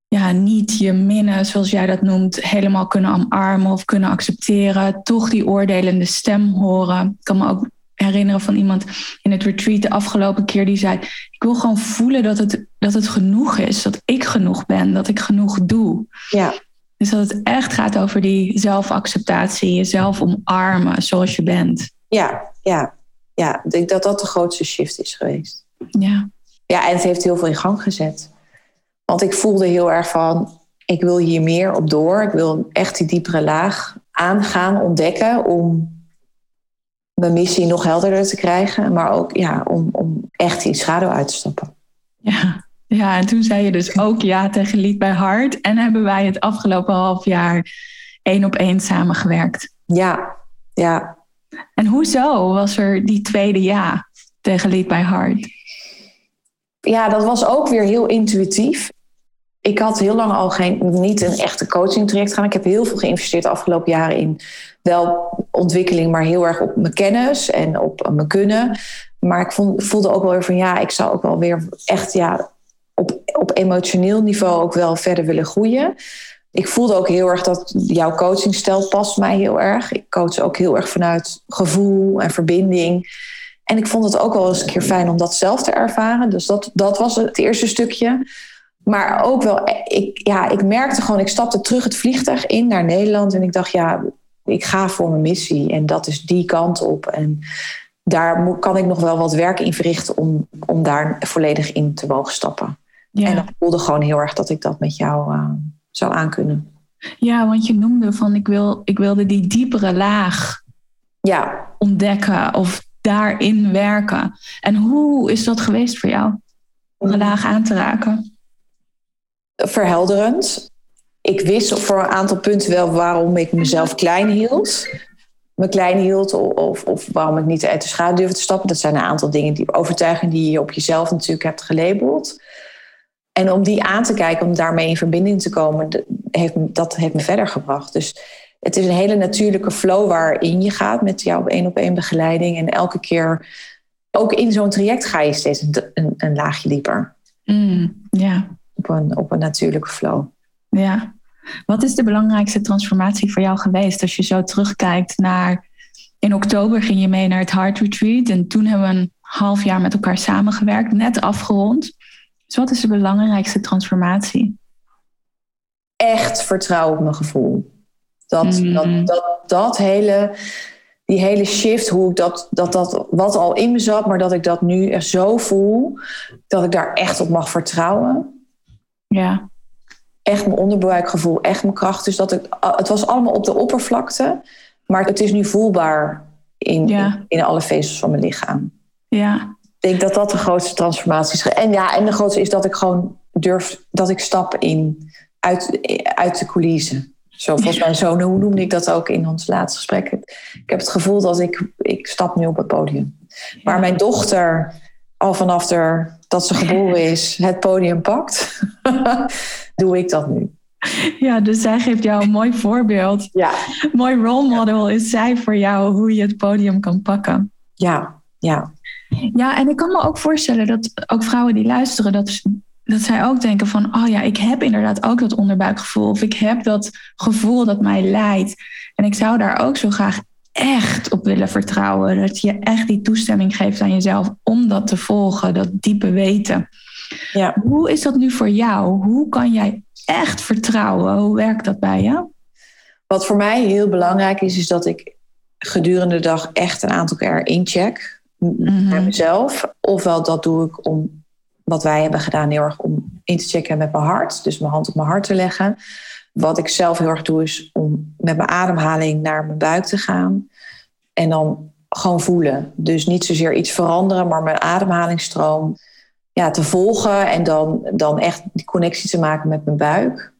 ja, niet je minnen, zoals jij dat noemt, helemaal kunnen omarmen of kunnen accepteren, toch die oordelende stem horen. Ik kan me ook herinneren van iemand in het retreat de afgelopen keer die zei: Ik wil gewoon voelen dat het, dat het genoeg is, dat ik genoeg ben, dat ik genoeg doe. Ja, Dus dat het echt gaat over die zelfacceptatie, jezelf omarmen zoals je bent. ja, ja. Ja, ik denk dat dat de grootste shift is geweest. Ja, Ja, en het heeft heel veel in gang gezet. Want ik voelde heel erg van, ik wil hier meer op door. Ik wil echt die diepere laag aangaan, ontdekken om mijn missie nog helderder te krijgen. Maar ook ja, om, om echt die schaduw uit te stappen. ja. Ja, en toen zei je dus ook ja tegen Lied bij Hart. En hebben wij het afgelopen half jaar één op één samengewerkt. Ja, ja. En hoezo was er die tweede ja tegen Lied bij Hart? ja, dat was ook weer heel intuïtief. Ik had heel lang al geen, niet een echte coaching traject gedaan. Ik heb heel veel geïnvesteerd de afgelopen jaren in wel ontwikkeling, maar heel erg op mijn kennis en op mijn kunnen. Maar ik vond, voelde ook wel weer van ja, ik zou ook wel weer echt ja, op, op emotioneel niveau ook wel verder willen groeien. Ik voelde ook heel erg dat jouw coachingstijl past mij heel erg. Ik coach ook heel erg vanuit gevoel en verbinding. En ik vond het ook wel eens een keer fijn om dat zelf te ervaren. Dus dat, dat was het eerste stukje. Maar ook wel, ik, ja, ik merkte gewoon, ik stapte terug het vliegtuig in naar Nederland. En ik dacht, ja, ik ga voor mijn missie. En dat is die kant op. En daar kan ik nog wel wat werk in verrichten om, om daar volledig in te mogen stappen. Ja. En ik voelde gewoon heel erg dat ik dat met jou uh, zou aankunnen. ja, want je noemde van ik, wil, ik wilde die diepere laag Ja, ontdekken of daarin werken. En hoe is dat geweest voor jou? Om de laag aan te raken? verhelderend. Ik wist voor een aantal punten wel waarom ik mezelf klein hield. Me klein hield of, of waarom ik niet uit de schaduw durfde te stappen. Dat zijn een aantal dingen, die overtuigingen die je op jezelf natuurlijk hebt gelabeld. En om die aan te kijken, om daarmee in verbinding te komen, dat heeft, dat heeft me verder gebracht. Dus het is een hele natuurlijke flow waarin je gaat met jouw één op één begeleiding. En elke keer, ook in zo'n traject, ga je steeds een, een, een laagje dieper. Mm, ja. Op een, op een natuurlijke flow. Ja. Wat is de belangrijkste transformatie voor jou geweest als je zo terugkijkt naar. In oktober ging je mee naar het Heart Retreat en toen hebben we een half jaar met elkaar samengewerkt, net afgerond. Dus wat is de belangrijkste transformatie? Echt vertrouwen op mijn gevoel. Dat, Mm. dat, dat, dat hele, die hele shift, hoe ik dat, dat, dat, wat al in me zat, maar dat ik dat nu echt zo voel, dat ik daar echt op mag vertrouwen. Ja, Echt mijn onderbuikgevoel, echt mijn kracht. Dus dat ik, het was allemaal op de oppervlakte, maar het is nu voelbaar in, Ja. in, in alle vezels van mijn lichaam. ja, Ik denk dat dat de grootste transformatie is. En ja, en de grootste is dat ik gewoon durf, dat ik stap in uit, uit de coulissen. Zo, volgens mij, zo hoe noemde ik dat ook in ons laatste gesprek. Ik heb het gevoel dat ik, ik stap nu op het podium. Waar mijn dochter al vanaf de, dat ze geboren is het podium pakt, doe ik dat nu. ja, dus zij geeft jou een mooi voorbeeld. Ja, Mooi role model is zij voor jou hoe je het podium kan pakken. ja, ja. Ja, en ik kan me ook voorstellen dat ook vrouwen die luisteren, dat, dat zij ook denken van, oh ja, ik heb inderdaad ook dat onderbuikgevoel. Of ik heb dat gevoel dat mij leidt. En ik zou daar ook zo graag echt op willen vertrouwen. Dat je echt die toestemming geeft aan jezelf om dat te volgen, dat diepe weten. ja. Hoe is dat nu voor jou? Hoe kan jij echt vertrouwen? Hoe werkt dat bij jou? Wat voor mij heel belangrijk is, is dat ik gedurende de dag echt een aantal keer incheck Mhm. naar mezelf. Ofwel dat doe ik om wat wij hebben gedaan heel erg om in te checken met mijn hart. Dus mijn hand op mijn hart te leggen. Wat ik zelf heel erg doe is om met mijn ademhaling naar mijn buik te gaan. En dan gewoon voelen. Dus niet zozeer iets veranderen, maar mijn ademhalingsstroom ja, te volgen. En dan, dan echt die connectie te maken met mijn buik.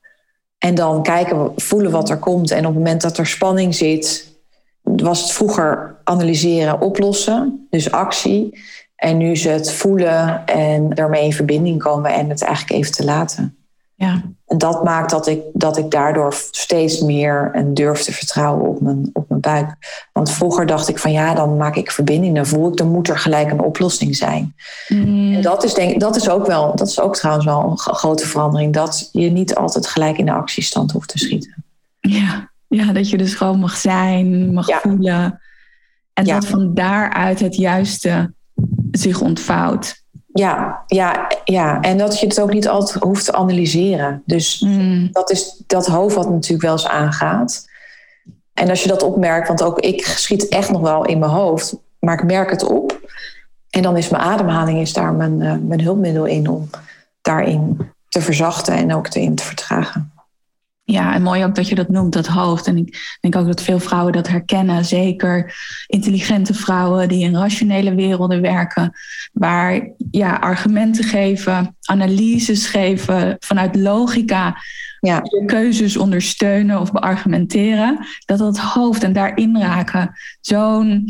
En dan kijken, voelen wat er komt. En op het moment dat er spanning zit, was het vroeger analyseren, oplossen. Dus actie. En nu is het voelen en daarmee in verbinding komen en het eigenlijk even te laten. Ja. En dat maakt dat ik, dat ik daardoor steeds meer en durf te vertrouwen op mijn, op mijn buik. Want vroeger dacht ik van ja, dan maak ik verbinding, dan voel ik, dan moet er gelijk een oplossing zijn. Mm. En dat is, denk, dat is ook wel, dat is ook trouwens wel een grote verandering, dat je niet altijd gelijk in de actiestand hoeft te schieten. Ja, ja dat je dus gewoon mag zijn, mag voelen. En dat van daaruit het juiste zich ontvouwt. Ja, ja, ja, en dat je het ook niet altijd hoeft te analyseren. Dus mm. dat is dat hoofd wat natuurlijk wel eens aangaat. En als je dat opmerkt, want ook ik schiet echt nog wel in mijn hoofd, maar ik merk het op. En dan is mijn ademhaling is daar mijn, uh, mijn hulpmiddel in om daarin te verzachten en ook erin te vertragen. Ja, en mooi ook dat je dat noemt, dat hoofd. En ik denk ook dat veel vrouwen dat herkennen. Zeker intelligente vrouwen die in rationele werelden werken. Waar ja, argumenten geven, analyses geven vanuit logica. Ja. Je keuzes ondersteunen of beargumenteren. Dat dat hoofd en daarin raken zo'n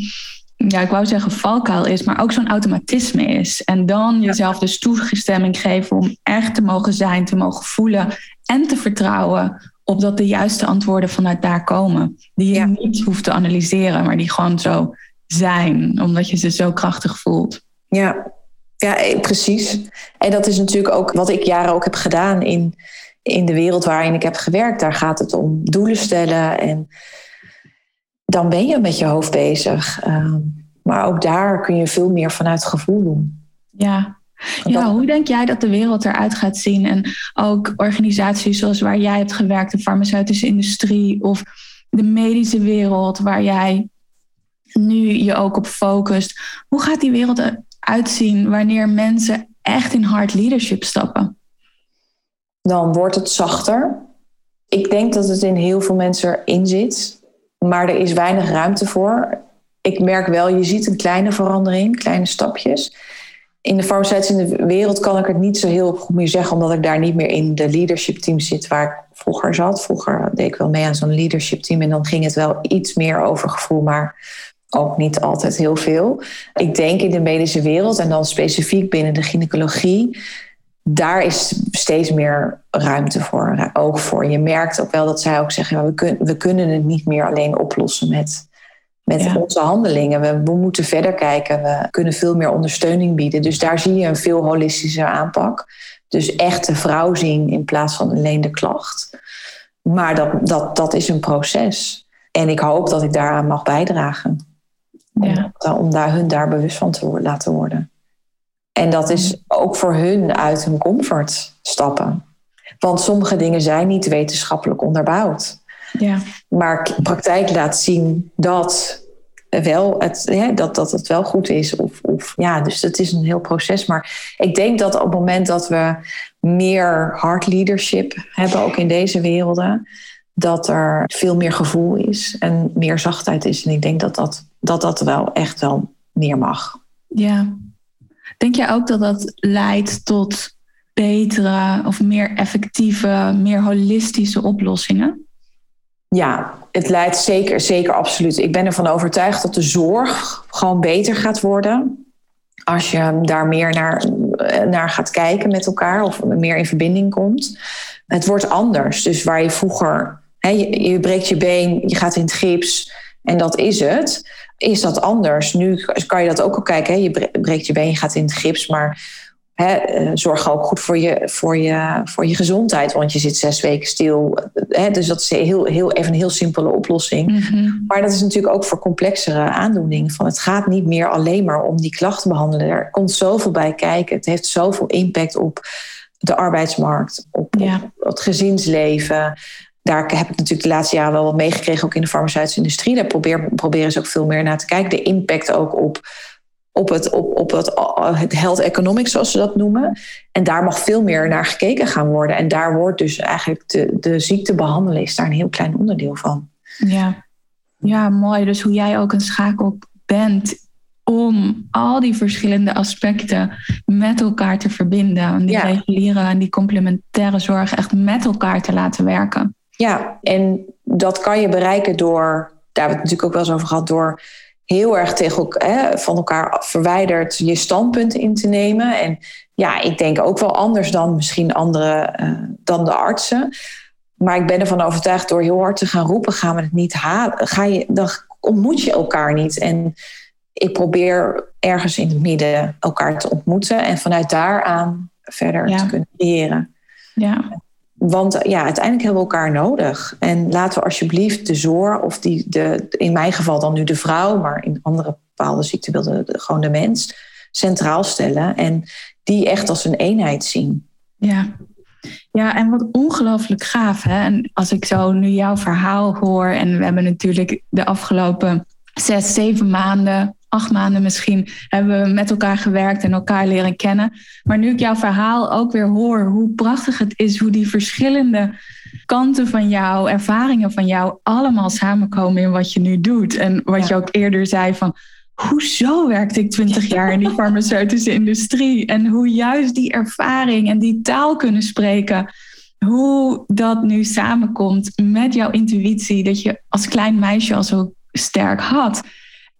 ja, ik wou zeggen valkuil is, maar ook zo'n automatisme is. En dan jezelf dus toegestemming geven om echt te mogen zijn, te mogen voelen en te vertrouwen op dat de juiste antwoorden vanuit daar komen. Die je niet hoeft te analyseren, maar die gewoon zo zijn, omdat je ze zo krachtig voelt. Ja, ja eh, precies. En dat is natuurlijk ook wat ik jaren ook heb gedaan in, in de wereld waarin ik heb gewerkt. Daar gaat het om doelen stellen en dan ben je met je hoofd bezig. Ehm, maar ook daar kun je veel meer vanuit gevoel doen. Ja, ja, hoe denk jij dat de wereld eruit gaat zien? En ook organisaties zoals waar jij hebt gewerkt, de farmaceutische industrie of de medische wereld, waar jij nu je ook op focust. Hoe gaat die wereld eruit zien wanneer mensen echt in hard leadership stappen? Dan wordt het zachter. Ik denk dat het in heel veel mensen erin zit, maar er is weinig ruimte voor. Ik merk wel, je ziet een kleine verandering, kleine stapjes in de farmaceutische wereld kan ik het niet zo heel goed meer zeggen, omdat ik daar niet meer in de leadership team zit waar ik vroeger zat. Vroeger deed ik wel mee aan zo'n leadership team en dan ging het wel iets meer over gevoel, maar ook niet altijd heel veel. Ik denk in de medische wereld en dan specifiek binnen de gynaecologie, daar is steeds meer ruimte voor, oog voor. Je merkt ook wel dat zij ook zeggen, we, we kunnen het niet meer alleen oplossen met met onze handelingen. We, we, moeten verder kijken. We kunnen veel meer ondersteuning bieden. Dus daar zie je een veel holistische aanpak. Dus echt de vrouw zien in plaats van alleen de klacht. Maar dat, dat, dat is een proces. En ik hoop dat ik daaraan mag bijdragen. Ja. Om, om daar hun daar bewust van te laten worden. En dat is ook voor hun uit hun comfort stappen. Want sommige dingen zijn niet wetenschappelijk onderbouwd. Ja. Maar praktijk laat zien dat, wel het, ja, dat, dat het wel goed is. Of, of, ja, dus het is een heel proces. Maar ik denk dat op het moment dat we meer hard leadership hebben, ook in deze werelden, dat er veel meer gevoel is en meer zachtheid is. En ik denk dat dat, dat, dat wel echt wel meer mag. Ja. Denk jij ook dat dat leidt tot betere of meer effectieve, meer holistische oplossingen? Ja, het leidt zeker, zeker absoluut. Ik ben ervan overtuigd dat de zorg gewoon beter gaat worden. Als je daar meer naar, naar gaat kijken met elkaar of meer in verbinding komt. Het wordt anders. Dus waar je vroeger, hè, je, breekt je been, je gaat in het gips en dat is het. Is dat anders? Nu kan je dat ook al kijken. Hè? Je breekt je been, je gaat in het gips, maar eh, zorg ook goed voor je, voor, je, voor je gezondheid, want je zit zes weken stil. dus dat is heel, heel, even een heel simpele oplossing. Mhm. Maar dat is natuurlijk ook voor complexere aandoeningen. Van het gaat niet meer alleen maar om die klachten behandelen. Er komt zoveel bij kijken. Het heeft zoveel impact op de arbeidsmarkt, op, het gezinsleven. Daar heb ik natuurlijk de laatste jaren wel wat meegekregen, ook in de farmaceutische industrie. Daar proberen, proberen ze ook veel meer naar te kijken. De impact ook op op het, op, op het, het health economics, zoals ze dat noemen. En daar mag veel meer naar gekeken gaan worden. En daar wordt dus eigenlijk de, de ziekte behandelen, is daar een heel klein onderdeel van. Ja. ja, mooi. Dus hoe jij ook een schakel bent om al die verschillende aspecten met elkaar te verbinden. Die reguliere en die complementaire zorg echt met elkaar te laten werken. Ja, en dat kan je bereiken door, daar hebben we het natuurlijk ook wel eens over gehad, door heel erg tegen elkaar, van elkaar verwijderd je standpunt in te nemen. En ja, ik denk ook wel anders dan misschien andere, uh, dan de artsen. Maar ik ben ervan overtuigd door heel hard te gaan roepen, gaan we het niet halen. Ga je, dan ontmoet je elkaar niet. En ik probeer ergens in het midden elkaar te ontmoeten en vanuit daaraan verder te kunnen creëren. Ja. Want ja, uiteindelijk hebben we elkaar nodig. En laten we alsjeblieft de zorg, of die, de, in mijn geval dan nu de vrouw, maar in andere bepaalde ziektebeelden gewoon de mens, centraal stellen. En die echt als een eenheid zien. Ja, ja, en wat ongelooflijk gaaf. Hè? En als ik zo nu jouw verhaal hoor, en we hebben natuurlijk de afgelopen zes, zeven maanden, acht maanden misschien, hebben we met elkaar gewerkt en elkaar leren kennen. Maar nu ik jouw verhaal ook weer hoor, hoe prachtig het is, hoe die verschillende kanten van jou, ervaringen van jou, allemaal samenkomen in wat je nu doet. En wat je ook eerder zei van hoezo werkte ik twintig jaar in die farmaceutische industrie? En hoe juist die ervaring en die taal kunnen spreken, hoe dat nu samenkomt met jouw intuïtie, dat je als klein meisje al zo sterk had.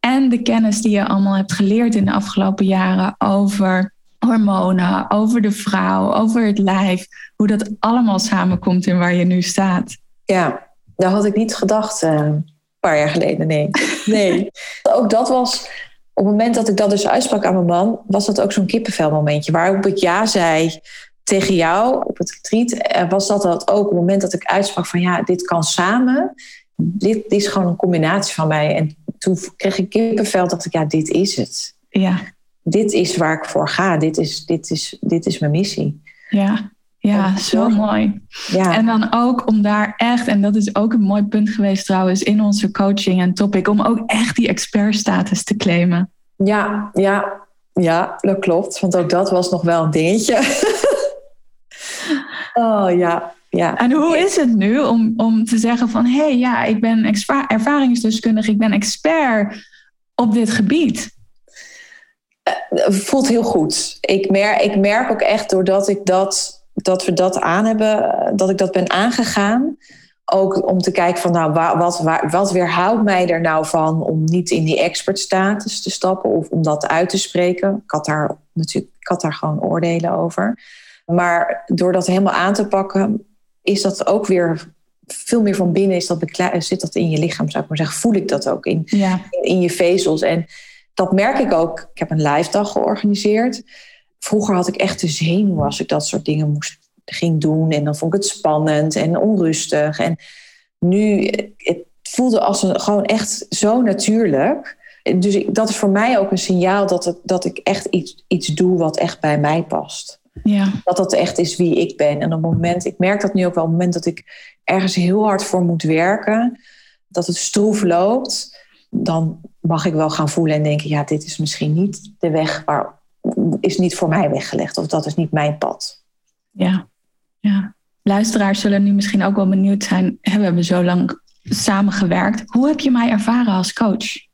En de kennis die je allemaal hebt geleerd in de afgelopen jaren over hormonen, over de vrouw, over het lijf, hoe dat allemaal samenkomt in waar je nu staat. Ja, daar had ik niet gedacht. Uh paar jaar geleden, nee. Nee. ook dat was, op het moment dat ik dat dus uitsprak aan mijn man, was dat ook zo'n kippenvel momentje. Waarop ik ja zei tegen jou op het retreat, eh, was dat, dat ook op het moment dat ik uitsprak van ja, dit kan samen. Dit, dit is gewoon een combinatie van mij. En toen kreeg ik kippenvel, dacht ik ja, dit is het. Ja. Dit is waar ik voor ga. Dit is, dit is, dit is mijn missie. Ja. Ja, zo mooi. Ja. En dan ook om daar echt, en dat is ook een mooi punt geweest trouwens in onze coaching en topic, om ook echt die expertstatus te claimen. Ja, ja, ja, dat klopt. Want ook dat was nog wel een dingetje. oh ja, ja. En hoe is het nu om, om te zeggen van hé, hey, ja, ik ben ervaringsdeskundige, ik ben expert op dit gebied? Uh, voelt heel goed. Ik merk, ik merk ook echt doordat ik dat dat we dat aan hebben, dat ik dat ben aangegaan. Ook om te kijken van, nou, wat, wat, wat weerhoudt mij er nou van om niet in die expertstatus te stappen of om dat uit te spreken. Ik had daar natuurlijk, ik had daar gewoon oordelen over. Maar door dat helemaal aan te pakken, is dat ook weer veel meer van binnen is dat zit dat in je lichaam, zou ik maar zeggen. Voel ik dat ook in, ja. in je vezels. En dat merk ik ook. Ik heb een live dag georganiseerd vroeger had ik echt de zenuw als ik dat soort dingen moest, ging doen. En dan vond ik het spannend en onrustig. En nu, het voelde als een, gewoon echt zo natuurlijk. Dus dat is voor mij ook een signaal dat, het, dat ik echt iets, iets doe wat echt bij mij past. Ja. Dat dat echt is wie ik ben. En op het moment, ik merk dat nu ook wel, op het moment dat ik ergens heel hard voor moet werken, dat het stroef loopt, dan mag ik wel gaan voelen en denken: ja, dit is misschien niet de weg waar, is niet voor mij weggelegd of dat is niet mijn pad. Ja, ja. Luisteraars zullen nu misschien ook wel benieuwd zijn. We hebben zo lang samengewerkt. Hoe heb je mij ervaren als coach?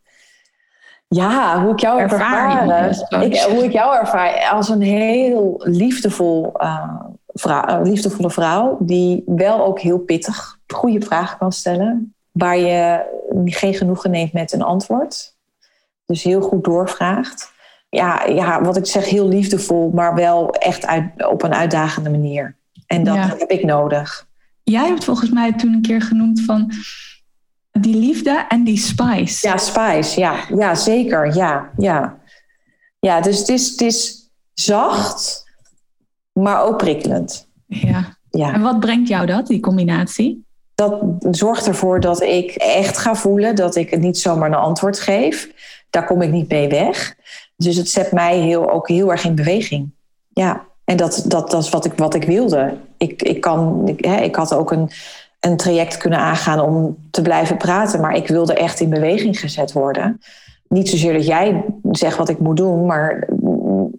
Ja, hoe ik jou ervaren. Ik, hoe ik jou ervaar als een heel liefdevol, uh, vrouw, liefdevolle vrouw. Die wel ook heel pittig goede vragen kan stellen. Waar je geen genoegen neemt met een antwoord. Dus heel goed doorvraagt ja, ja, wat ik zeg, heel liefdevol, maar wel echt uit, op een uitdagende manier. En dat heb ik nodig. Jij hebt volgens mij toen een keer genoemd van die liefde en die spice. Ja, spice, ja, ja zeker. Ja, ja. ja dus het is, het is zacht, maar ook prikkelend. Ja. ja. En wat brengt jou dat, die combinatie? Dat zorgt ervoor dat ik echt ga voelen dat ik het niet zomaar een antwoord geef. Daar kom ik niet mee weg. Dus het zet mij heel, ook heel erg in beweging. Ja, en dat, dat, dat is wat ik, wat ik wilde. Ik, ik, kan, ik, hè, ik had ook een, een traject kunnen aangaan om te blijven praten, maar ik wilde echt in beweging gezet worden. niet zozeer dat jij zegt wat ik moet doen, maar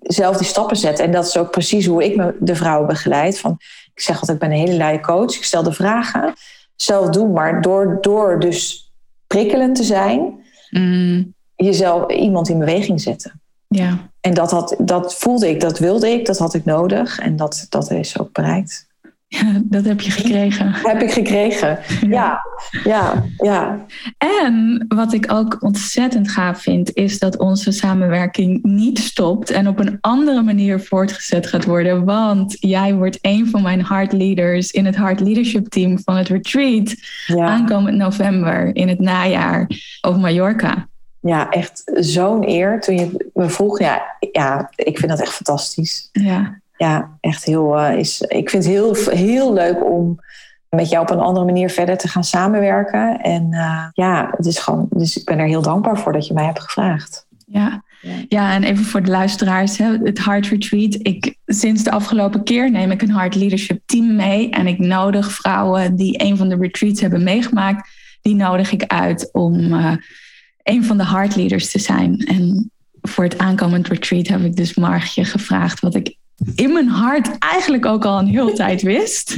zelf die stappen zetten. En dat is ook precies hoe ik me de vrouwen begeleid. Van, ik zeg altijd, ik ben een hele luie coach. Ik stel de vragen, zelf doen. Maar door, door dus prikkelend te zijn, mm. jezelf iemand in beweging zetten. Ja. En dat, had, dat voelde ik, dat wilde ik, dat had ik nodig. En dat, dat is ook bereikt. Ja, dat heb je gekregen. Heb ik gekregen, ja. ja. ja, En wat ik ook ontzettend gaaf vind, is dat onze samenwerking niet stopt en op een andere manier voortgezet gaat worden. Want jij wordt een van mijn hard leaders in het hard leadership team van het retreat aankomend november in het najaar op Mallorca. Ja, echt zo'n eer. Toen je me vroeg, ja, ja, ik vind dat echt fantastisch. Ja ja, echt heel. Uh, is, ik vind het heel, heel leuk om met jou op een andere manier verder te gaan samenwerken. En uh, ja, het is gewoon. Dus ik ben er heel dankbaar voor dat je mij hebt gevraagd. Ja. Ja, en even voor de luisteraars, het Heart Retreat. Ik, sinds de afgelopen keer neem ik een Heart Leadership team mee. En ik nodig vrouwen die een van de retreats hebben meegemaakt, die nodig ik uit om uh, een van de Heart Leaders te zijn. En voor het aankomend retreat heb ik dus Margje gevraagd wat ik in mijn hart eigenlijk ook al een heel tijd wist.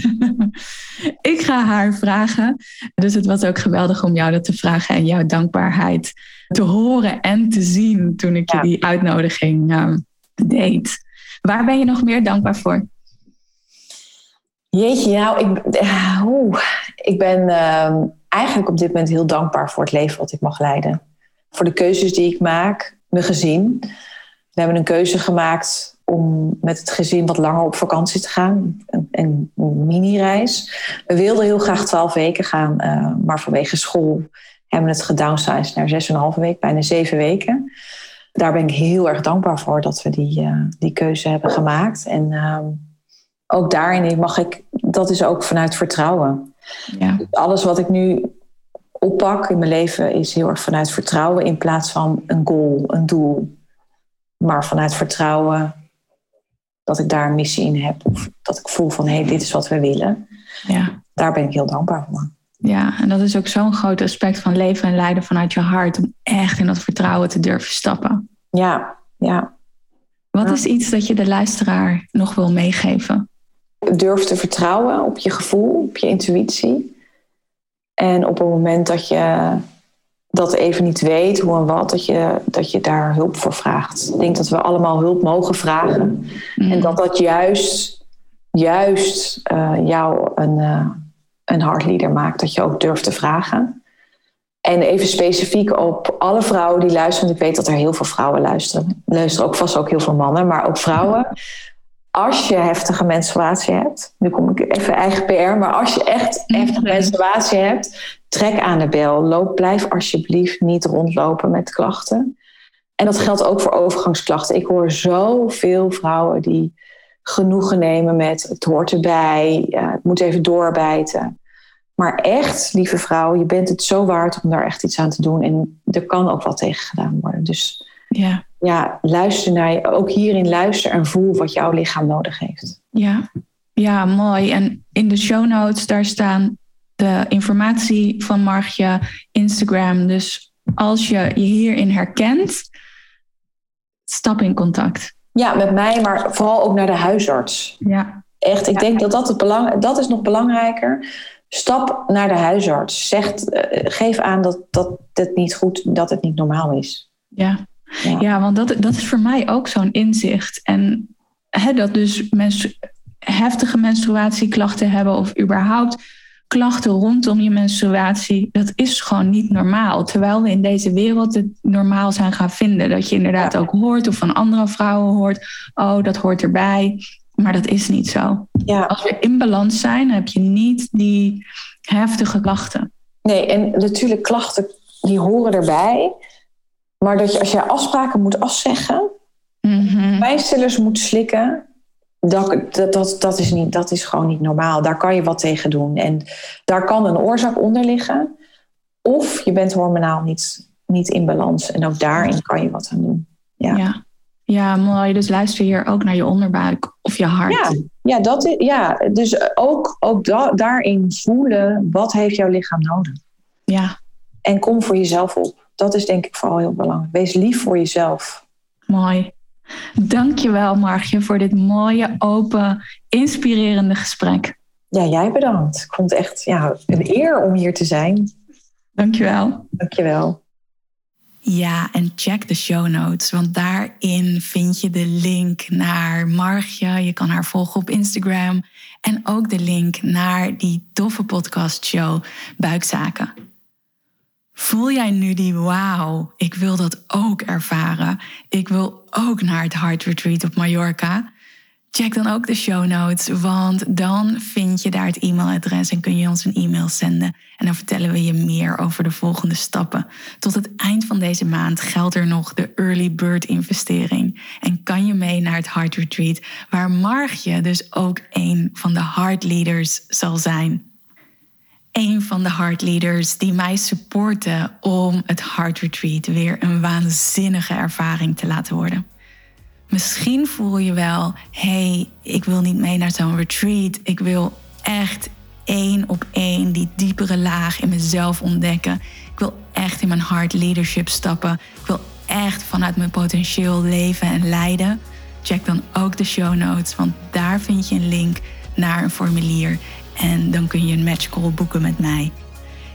ik ga haar vragen. Dus het was ook geweldig om jou dat te vragen en jouw dankbaarheid te horen en te zien toen ik je die uitnodiging uh, deed. Waar ben je nog meer dankbaar voor? Jeetje, nou, ik, uh, ik ben ehm, eigenlijk op dit moment heel dankbaar voor het leven wat ik mag leiden. Voor de keuzes die ik maak, mijn gezin. We hebben een keuze gemaakt om met het gezin wat langer op vakantie te gaan. Een, een mini-reis. We wilden heel graag twaalf weken gaan, uh, maar vanwege school hebben we het gedownsized naar zes en een halve week, bijna zeven weken. Daar ben ik heel erg dankbaar voor dat we die, uh, die keuze hebben gemaakt. En uh, ook daarin mag ik, dat is ook vanuit vertrouwen. Ja. Alles wat ik nu oppak in mijn leven is heel erg vanuit vertrouwen in plaats van een goal, een doel. Maar vanuit vertrouwen dat ik daar een missie in heb. Of dat ik voel van hé, hey, dit is wat we willen. Ja. Daar ben ik heel dankbaar voor. Ja, en dat is ook zo'n groot aspect van leven en leiden vanuit je hart. Om echt in dat vertrouwen te durven stappen. Ja, ja. Wat is iets dat je de luisteraar nog wil meegeven? Durf te vertrouwen op je gevoel, op je intuïtie. En op het moment dat je dat even niet weet hoe en wat, dat je, dat je daar hulp voor vraagt. Ik denk dat we allemaal hulp mogen vragen. En mm. dat dat juist, juist uh, jou een, uh, een hardleader maakt. Dat je ook durft te vragen. En even specifiek op alle vrouwen die luisteren. Want ik weet dat er heel veel vrouwen luisteren. Er luisteren ook vast ook heel veel mannen, maar ook vrouwen. Als je heftige menstruatie hebt, nu kom ik even eigen PR, maar als je echt heftige menstruatie hebt, trek aan de bel. Loop, blijf alsjeblieft niet rondlopen met klachten. En dat geldt ook voor overgangsklachten. Ik hoor zoveel vrouwen die genoegen nemen met het hoort erbij, ja, het moet even doorbijten. Maar echt, lieve vrouw, je bent het zo waard om daar echt iets aan te doen. En er kan ook wat tegen gedaan worden. Dus ja, ja luister naar je. Ook hierin luister en voel wat jouw lichaam nodig heeft. Ja, ja mooi. En in de show notes, daar staan de informatie van Margje, Instagram. Dus als je je hierin herkent, stap in contact. Ja, met mij, maar vooral ook naar de huisarts. Ja. Echt, ik denk dat dat, het belang, dat is nog belangrijker. Stap naar de huisarts. Zeg, uh, geef aan dat, dat het niet goed, dat het niet normaal is. Ja, ja. ja want dat, dat is voor mij ook zo'n inzicht. En hè, dat dus mensen heftige menstruatieklachten hebben of überhaupt klachten rondom je menstruatie, dat is gewoon niet normaal. Terwijl we in deze wereld het normaal zijn gaan vinden. Dat je inderdaad ook hoort of van andere vrouwen hoort, oh, dat hoort erbij. Maar dat is niet zo. Ja. Als we in balans zijn, heb je niet die heftige klachten. Nee, en natuurlijk klachten die horen erbij. Maar dat je als je afspraken moet afzeggen, mm pijnstillers moet slikken, dat, dat, dat, dat, is niet, dat is gewoon niet normaal. Daar kan je wat tegen doen. En daar kan een oorzaak onder liggen. Of je bent hormonaal niet, niet in balans. En ook daarin kan je wat aan doen. Ja. ja. Ja, mooi. Dus luister hier ook naar je onderbuik of je hart. Ja, ja, dat is, ja dus ook, ook daarin voelen wat heeft jouw lichaam nodig. Ja. En kom voor jezelf op. dat is denk ik vooral heel belangrijk. Wees lief voor jezelf. Mooi. Dankjewel Margje voor dit mooie, open, inspirerende gesprek. Ja, jij bedankt. Ik vond het echt ja, een eer om hier te zijn. Dankjewel. Dankjewel. Ja, en check de show notes, want daarin vind je de link naar Margje. Je kan haar volgen op Instagram. En ook de link naar die toffe podcastshow Buikzaken. Voel jij nu die wauw, ik wil dat ook ervaren. Ik wil ook naar het Heart Retreat op Mallorca. Check dan ook de show notes, want dan vind je daar het e-mailadres en kun je ons een e-mail zenden. En dan vertellen we je meer over de volgende stappen. Tot het eind van deze maand geldt er nog de Early Bird investering. En kan je mee naar het Heart Retreat, waar Margje dus ook een van de Heart Leaders zal zijn. Een van de Heart Leaders die mij supporten om het Heart Retreat weer een waanzinnige ervaring te laten worden. Misschien voel je wel, hey, ik wil niet mee naar zo'n retreat. Ik wil echt één op één die diepere laag in mezelf ontdekken. Ik wil echt in mijn heart leadership stappen. Ik wil echt vanuit mijn potentieel leven en leiden. Check dan ook de show notes, want daar vind je een link naar een formulier. En dan kun je een matchcall boeken met mij.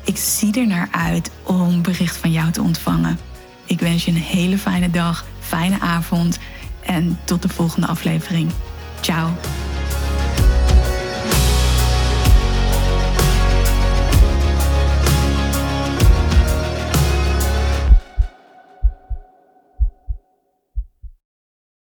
Ik zie er naar uit om bericht van jou te ontvangen. Ik wens je een hele fijne dag, fijne avond en tot de volgende aflevering. Ciao.